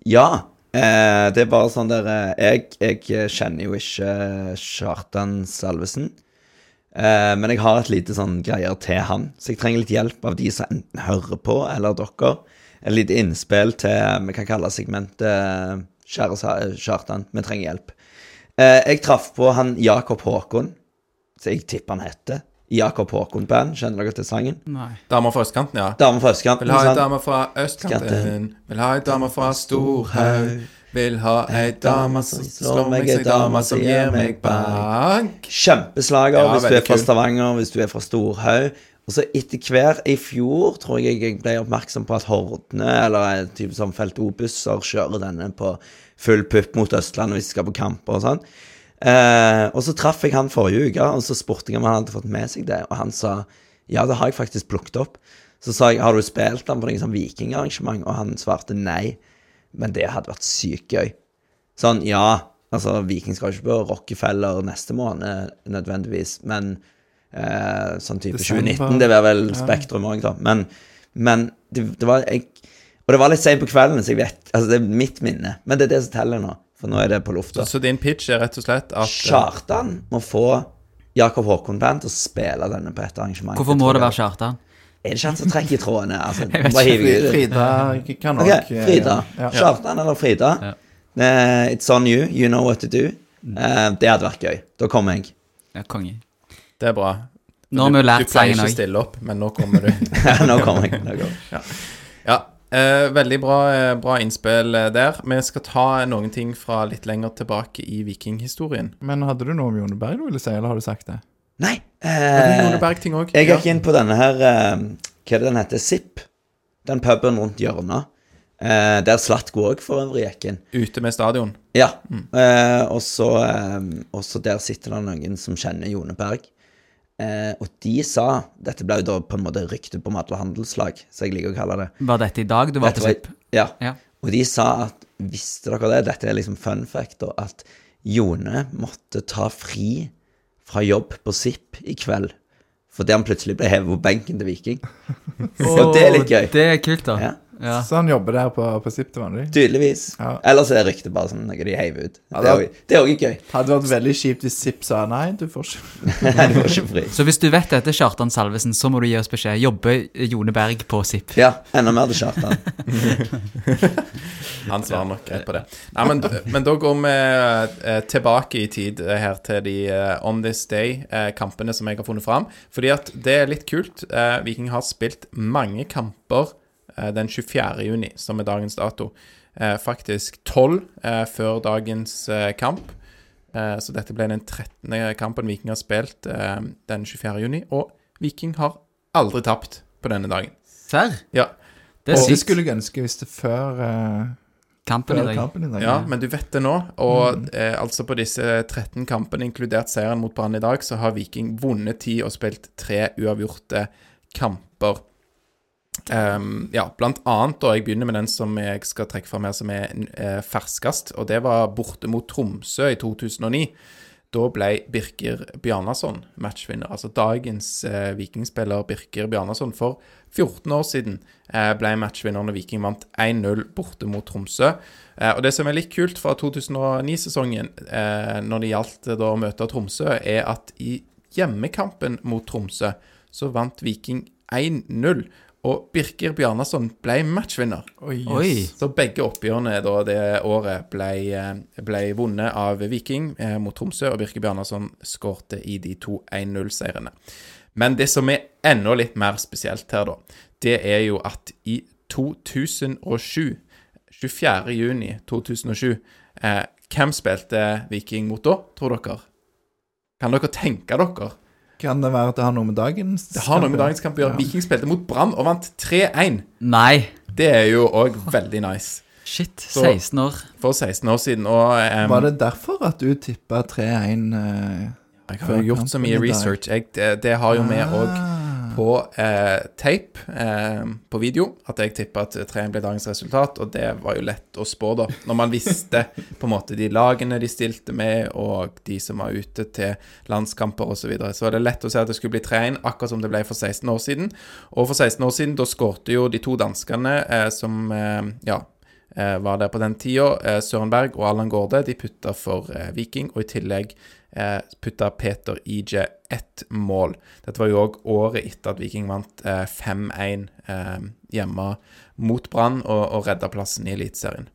Ja. Eh, det er bare sånn der eh, Jeg, jeg kjenner jo ikke Kjartan Salvesen. Eh, men jeg har et lite sånn greier til han, så jeg trenger litt hjelp av de som enten hører på, eller dere. Et lite innspill til Vi kan kalle segmentet Kjære Kjartan, vi trenger hjelp. Eh, jeg traff på han Jakob Håkon, som jeg tipper han heter. Jakob Håkon Band, kjenner dere til sangen? Nei. Dama fra østkanten, ja. Damer fra østkanten. Vil ha ei dame fra østkanten. Vil ha ei dame fra Storhaug. Vil ha ei dame som slår meg, ei dame som gir meg bank. Kjempeslager Ja, hvis du er fra. Stavanger, hvis du er fra Storhaug. Og så etter hver i fjor tror jeg jeg ble oppmerksom på at Hordene, eller en type sånn Felt O-busser, kjører denne på full pupp mot Østlandet hvis de skal på kamper og sånn. Eh, og så traff jeg han forrige uke, og så spurte jeg om han hadde fått med seg det, og han sa ja, det har jeg faktisk plukket opp. Så sa jeg har du spilt han på noe sånn vikingarrangement, og han svarte nei, men det hadde vært sykt gøy. Sånn, ja, altså Viking skal ikke på Rockefeller neste måned nødvendigvis, men eh, sånn type Desember. 2019, det var vel Spektrum òg, da. Men, men det, det var jeg, Og det var litt seint på kvelden, så jeg vet Altså, det er mitt minne, men det er det som teller nå, for nå er det på lufta. så din pitch er rett og slett at eh, Kjartan må få Jakob Håkon Band til å spille denne på et arrangement. Hvorfor må det være Kjartan? Er det ikke han som trekker i trådene? Altså, bare hiver ut. Frida kan òg nok eh, Frida. Ja. Kjartan eller Frida. Ja. Uh, it's on you. You know what to do. Uh, det hadde vært gøy. Da kommer jeg. Ja, konge. Det er bra. Nå har vi jo Du pleier ikke å stille opp, men nå kommer du. Nå kommer jeg. Nå kommer. Ja, eh, veldig bra, eh, bra innspill eh, der. Vi skal ta noen ting fra litt lenger tilbake i vikinghistorien. Men hadde du noe om Jone Berg du ville si, eller har du sagt det? Nei. Eh, Jone Berg-ting òg? jeg gikk inn på denne her eh, Hva er det den heter? Zipp. Den puben rundt hjørnet. Eh, der Slatko òg for øvrig gikk inn. Ute med stadion. Ja. Eh, og så eh, og så der sitter det noen som kjenner Jone Berg. Eh, og de sa Dette ble jo da på en måte rykte på mat- og handelslag, så jeg liker å kalle det. Var dette i dag du var på Zipp? Ja. Ja. Og de sa at Visste dere det? Dette er liksom fun fact, da. At Jone måtte ta fri fra jobb på SIP i kveld. Fordi han plutselig ble hevet på benken til Viking. Og det er litt gøy. Det er kult, da. Ja. Ja. Så han jobber der på, på SIP til vanlig. Tydeligvis. Ja. Ellers er ryktet bare sånn noe de heiver ut. Ja, Det er det er òg gøy. Hadde vært veldig kjipt hvis SIP sa nei, du får ikke Nei, du får ikke fri. Så hvis du vet dette, Kjartan Salvesen, så må du gi oss beskjed. Jobber Jone Berg på SIP? Ja, enda mer til Kjartan. Han svarer nok greit på det. Nei, men, men da går vi eh, tilbake i tid eh, her til de eh, On This Day-kampene som jeg har funnet fram. Fordi at det er litt kult. Viking har spilt mange kamper den 24. juni, som er dagens dato. Eh, faktisk tolv eh, før dagens eh, kamp. Eh, så dette ble den 13. kampen Viking har spilt eh, den 24. juni. Og Viking har aldri tapt på denne dagen. Serr? Ja, Det er Og det skulle jeg ønske hvis det før, eh, Kampen i dag. kampen i dag. Ja, men du vet det nå. Og eh, altså på disse 13 kampene, inkludert seieren mot Brann i dag, så har Viking vunnet 10 og spilt tre uavgjorte kamper. Ehm, ja, blant annet, og jeg begynner med den som jeg skal trekke fram her, som er uh, ferskest, og det var borte mot Tromsø i 2009. Da ble Birker Bjarnason matchvinner. Altså dagens eh, vikingspiller Birker Bjarnason for 14 år siden eh, ble matchvinner når Viking vant 1-0 borte mot Tromsø. Eh, og det som er litt kult fra 2009-sesongen, eh, når det gjaldt eh, da å møte Tromsø, er at i hjemmekampen mot Tromsø så vant Viking 1-0. Og Birker Bjarnason ble matchvinner. Oi. Så begge oppgjørene da det året ble, eh, ble vunnet av Viking eh, mot Tromsø, og Birker Bjarnason skårte i de to 1-0-seirene. Men det som er enda litt mer spesielt her, da, det er jo at i 2007, 24. juni 2007, eh, hvem spilte Viking mot da, tror dere? Kan dere tenke dere? Kan det være at det har noe med dagens Det har noe med dagens kamp å gjøre. Ja. Viking spilte mot Brann og vant 3-1. Nei. Det er jo òg veldig nice. Shit. 16 år. For 16 år siden. Og um, Var det derfor at du tippa 3-1? Uh, Jeg har gjort så mye research. Jeg, det, det har jo vi òg Ah. På eh, tape, eh, på video, at jeg tippa at 3-1 ble dagens resultat. Og det var jo lett å spå, da. Når man visste på en måte de lagene de stilte med, og de som var ute til landskamper osv. Så, videre. så var det lett å se at det skulle bli 3-1, akkurat som det ble for 16 år siden. Og for 16 år siden, da skårte jo de to danskene eh, som eh, ja, var der på den tida, eh, Søren Berg og Allan Gårde, de putta for eh, Viking, og i tillegg eh, putta Peter Ije ett mål. Dette var jo òg året etter at Viking vant eh, 5-1 eh, hjemme mot Brann og, og redda plassen i Eliteserien.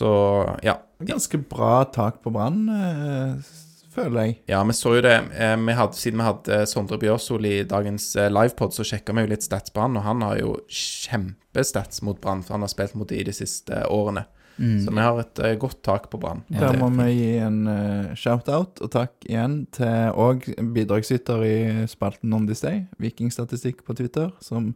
Så ja. Ganske bra tak på Brann, eh, føler jeg. Ja, vi så jo det. Eh, vi hadde, siden vi hadde Sondre Bjørsol i dagens eh, livepod, så sjekka vi jo litt stats på han, og han har jo kjempestats mot Brann, for han har spilt mot de de siste årene. Så vi har et eh, godt tak på Brann. Ja, Der må vi gi en uh, shout-out og takk igjen til òg bidragsyter i spalten On This Day, Vikingstatistikk på Twitter, som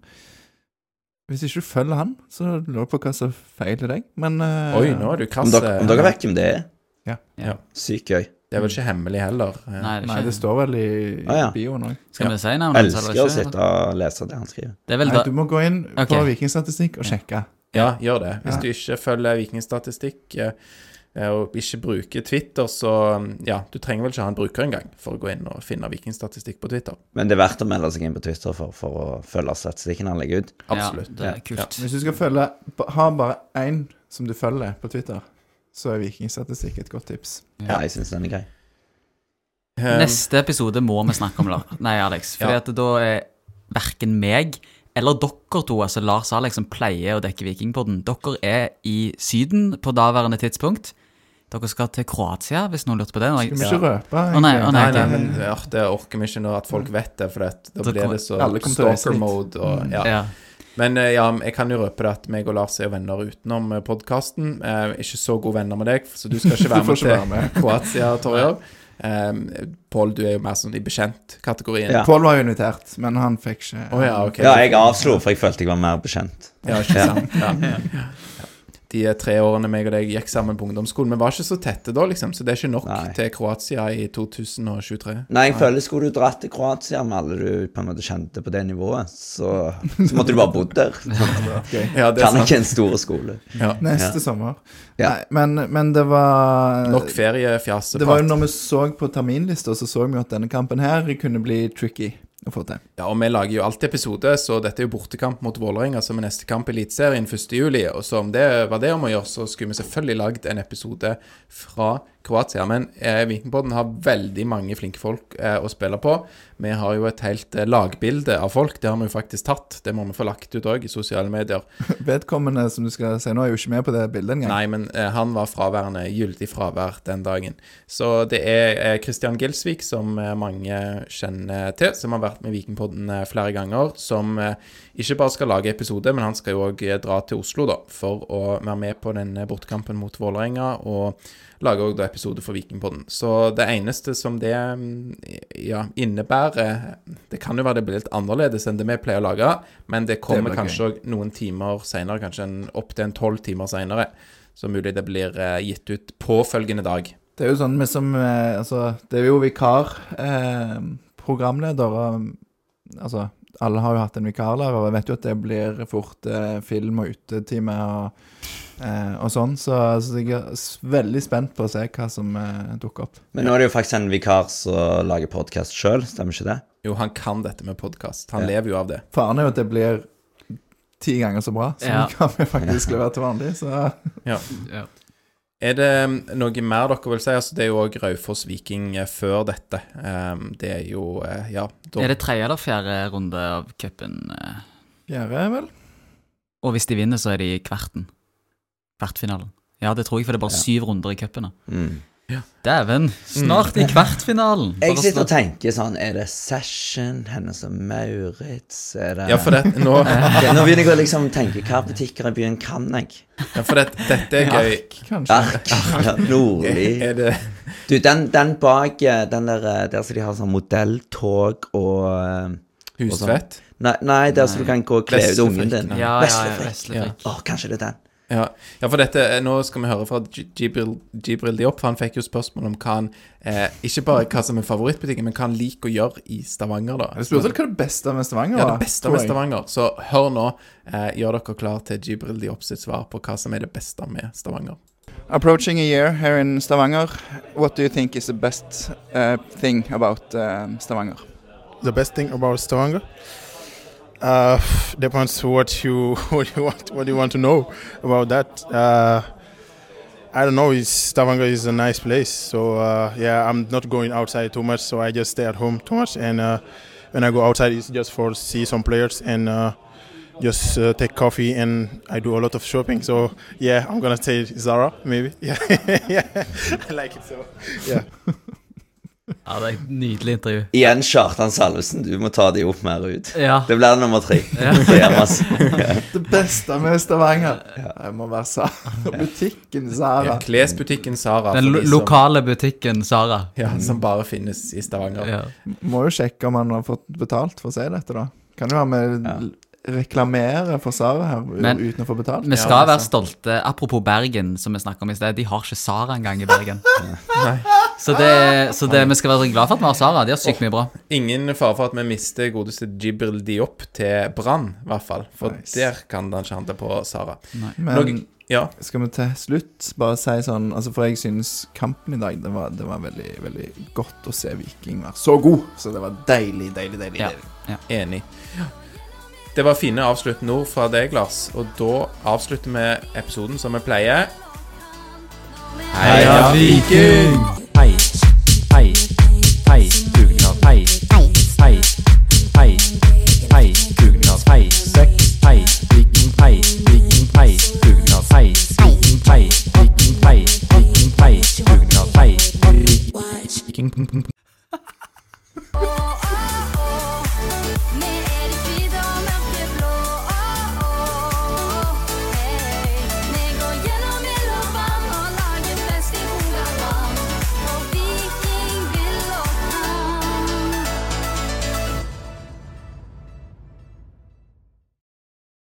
Hvis ikke du følger han, så lurer jeg på hva som feiler deg, men uh, Oi, nå er du Om dere, om dere vet hvem det er? Ja. Ja. Sykt gøy. Det er vel ikke hemmelig heller. Ja. Nei, det Nei, det står vel i Ah, ja. bioen òg. Skal vi si navnet hans, Elsker å sitte og lese det han skriver. Det er vel Nei, du må gå inn på okay. Vikingstatistikk og sjekke. Ja, gjør det. Hvis Ja. du ikke følger vikingstatistikk eh, eh, og ikke bruker Twitter, så mm, ja, du trenger vel ikke ha en bruker engang for å gå inn og finne vikingstatistikk på Twitter. Men det er verdt å melde seg inn på Twitter for, for å følge statistikken han legger ut. Absolutt. Ja, det er kult. Hvis du skal følge Ha bare én som du følger på Twitter, så er Vikingstatistikk et godt tips. Ja, jeg syns den er grei. Um, Neste episode må vi snakke om, Lar- nei, Alex. Fordi Ja. da er verken meg eller dere to, altså Lars og Alex, som pleier å dekke Vikingpodden, dere er i Syden på daværende tidspunkt. Dere skal til Kroatia, hvis noen lurte på det. Skal vi ikke røpe? Å, nei, å, Nei, nei, nei, men ja, det orker vi ikke når at folk vet det, for det, da blir det så alle kommer til å reise stalker litt. mode ja. ja. Men eh, ja, jeg kan jo røpe det at meg og Lars er jo venner utenom podkasten. Eh, ikke så gode venner med deg, så du skal ikke være med være til med. Kroatia, Torjer. Um, Pål, du er jo mer sånn i bekjent-kategorien. Ja. Pål var jo invitert, men han fikk ikke oh, ja, okay. Ja, jeg avslo, for jeg følte jeg var mer bekjent. Ja, ikke sant. Ja. De tre årene meg og deg gikk sammen på ungdomsskolen. Vi var ikke så tette da, liksom, så det er ikke nok Nei. til Kroatia i 2023. Nei, jeg føler skulle du dratt til Kroatia med alle du på en måte kjente på det nivået, så, så måtte du bare bodd der. Ja, det er Kan sant. ikke en stor skole. Ja. Neste sommer. Ja. Nei, men, men det var Nok feriefjas. Det var jo når vi så på terminlista, så så vi at denne kampen her kunne bli tricky. Å få til. Ja, og vi lager jo alltid episode, så dette er jo bortekamp mot Vålerenga som er neste kamp i Eliteserien 1.7. Og så om det var det om å gjøre, så skulle vi selvfølgelig lagd en episode fra Kroatia. Men eh, Vikingpodden har veldig mange flinke folk eh, å spille på. Vi har jo et helt eh, lagbilde av folk. Det har vi jo faktisk tatt. Det må vi få lagt ut òg i sosiale medier. Vedkommende som du skal si nå, er jo ikke med på det bildet engang. Nei, men eh, han var fraværende, gyldig fravær den dagen. Så det er eh, Christian Gilsvik, som eh, mange kjenner til, som har vært med Vikingpodden eh, flere ganger, som eh, ikke bare skal lage episode, men han skal jo òg dra til Oslo da, for å være med på den eh, bortekampen mot Vålerenga, og lage òg episode for Vikingpodden. Så det eneste som det mm, ja, innebærer Det kan jo være det blir litt annerledes enn det vi pleier å lage, men det kommer det kanskje òg noen timer seinere, kanskje en, opptil en tolv timer seinere. Så mulig det blir eh, gitt ut påfølgende dag. Det er jo sånn vi som eh, Altså, det er jo vikar eh, programleder Altså, alle har jo hatt en vikarlærer, og jeg vet jo at det blir fort eh, film og utetime og, eh, og sånn, så, så jeg er veldig spent på å se hva som eh, dukker opp. Men nå er det jo faktisk en vikar som lager podkast sjøl, stemmer ikke det? Jo, han kan dette med podkast. Han Ja. lever jo av det. Faren er jo at det blir ti ganger så bra som Ja. kan vi faktisk levere til vanlig, så Ja. Ja. Er det mm, noe mer dere vil si? Altså, det er jo òg Raufoss Viking eh, før dette. Um, det er jo eh, Ja. Da, Er det tredje eller fjerde runde av cupen? eh? Fjerde, vel? Og hvis de vinner, så er de i kvarten. Kvartfinalen. Ja, det tror jeg, for det er bare Ja. syv runder i cupen. Mm. Ja. Dæven, snart i kvartfinalen! Jeg sitter og tenker sånn Er det Session? Hennes og Maurits? Er det ja, for det, nå, Nå begynner jeg å liksom tenke hva butikker i byen kan jeg? ja, for det, dette er gøy. Ark, Kanskje. Ark, ja, Nordli Er det Du, den, den bak eh, Den der eh, Der som de har sånn modelltog og eh, Hustvedt? Nei, nei der som du kan gå og kle ut ungen din. Ja, ja, ja, Veslefrikk. Veslefrikk. Å, kanskje det er den. Ja. ja, for dette eh, Nå skal vi høre fra Jibril, Jibril Diop, for han fikk jo spørsmål om hva han eh, Ikke bare hva som er favorittbutikken, men hva han liker å gjøre i Stavanger, da. Jeg spurte vel hva det beste med Stavanger Ja, det beste med. Stavanger. Så hør nå. Eh, gjør dere klar til Jibril Diop sitt svar på hva som er det beste med Stavanger. Approaching a year here in Stavanger, what do you think is the best uh, thing about uh, Stavanger? the best thing about Stavanger uh, depends what you what you want what you want to know about that. Uh, I don't know. It's, Stavanger is a nice place, so uh, yeah, I'm not going outside too much. So I just stay at home too much, and uh, when I go outside, it's just for see some players and uh, just uh, take coffee. And I do a lot of shopping. So yeah, I'm gonna say Zara maybe. Yeah, yeah, I like it. So yeah. Ja, det er et nydelig intervju. Igjen Kjartan Salvesen, du må ta de opp mer ut. Ja. Det blir nummer tre. Ja. Det beste med Stavanger Det må være Sara. butikken Sara. Ja, klesbutikken Sara. Den lo lokale butikken Sara. Ja, som bare finnes i Stavanger. Ja. Må jo sjekke om han har fått betalt for å si dette, da. Kan jo være med Ja. Reklamere for Sara her Men- uten å få betalt. Vi skal ja, være stolte. Apropos Bergen, som vi snakker om i sted. De har ikke Sara engang i Bergen. Så, det, så det, vi skal være glad for at vi har Sara. De har sykt mye bra. Ingen fare for at vi mister godeste Jibril Diop til Brann, i hvert fall. For Nice. der kan han ikke handle på Sara. Men Noe- Ja. skal vi til slutt bare si sånn altså For jeg synes kampen i dag Det var, det var veldig veldig godt å se Viking være så god. Så det var deilig, deilig, deilig. Ja. deilig. Enig. Det var fine avsluttende ord fra deg, Lars. Og da avslutter vi episoden som vi pleier. Heia Viking! Hei, hei, hei, dugnad. Hei, hei, hei, hei, dugnad. Hei, søkk. Hei, viking. Hei, viking. Hei, dugnad. Hei, viking. Hei, viking. Hei, viking. Hei, dugnad. Hei, viking.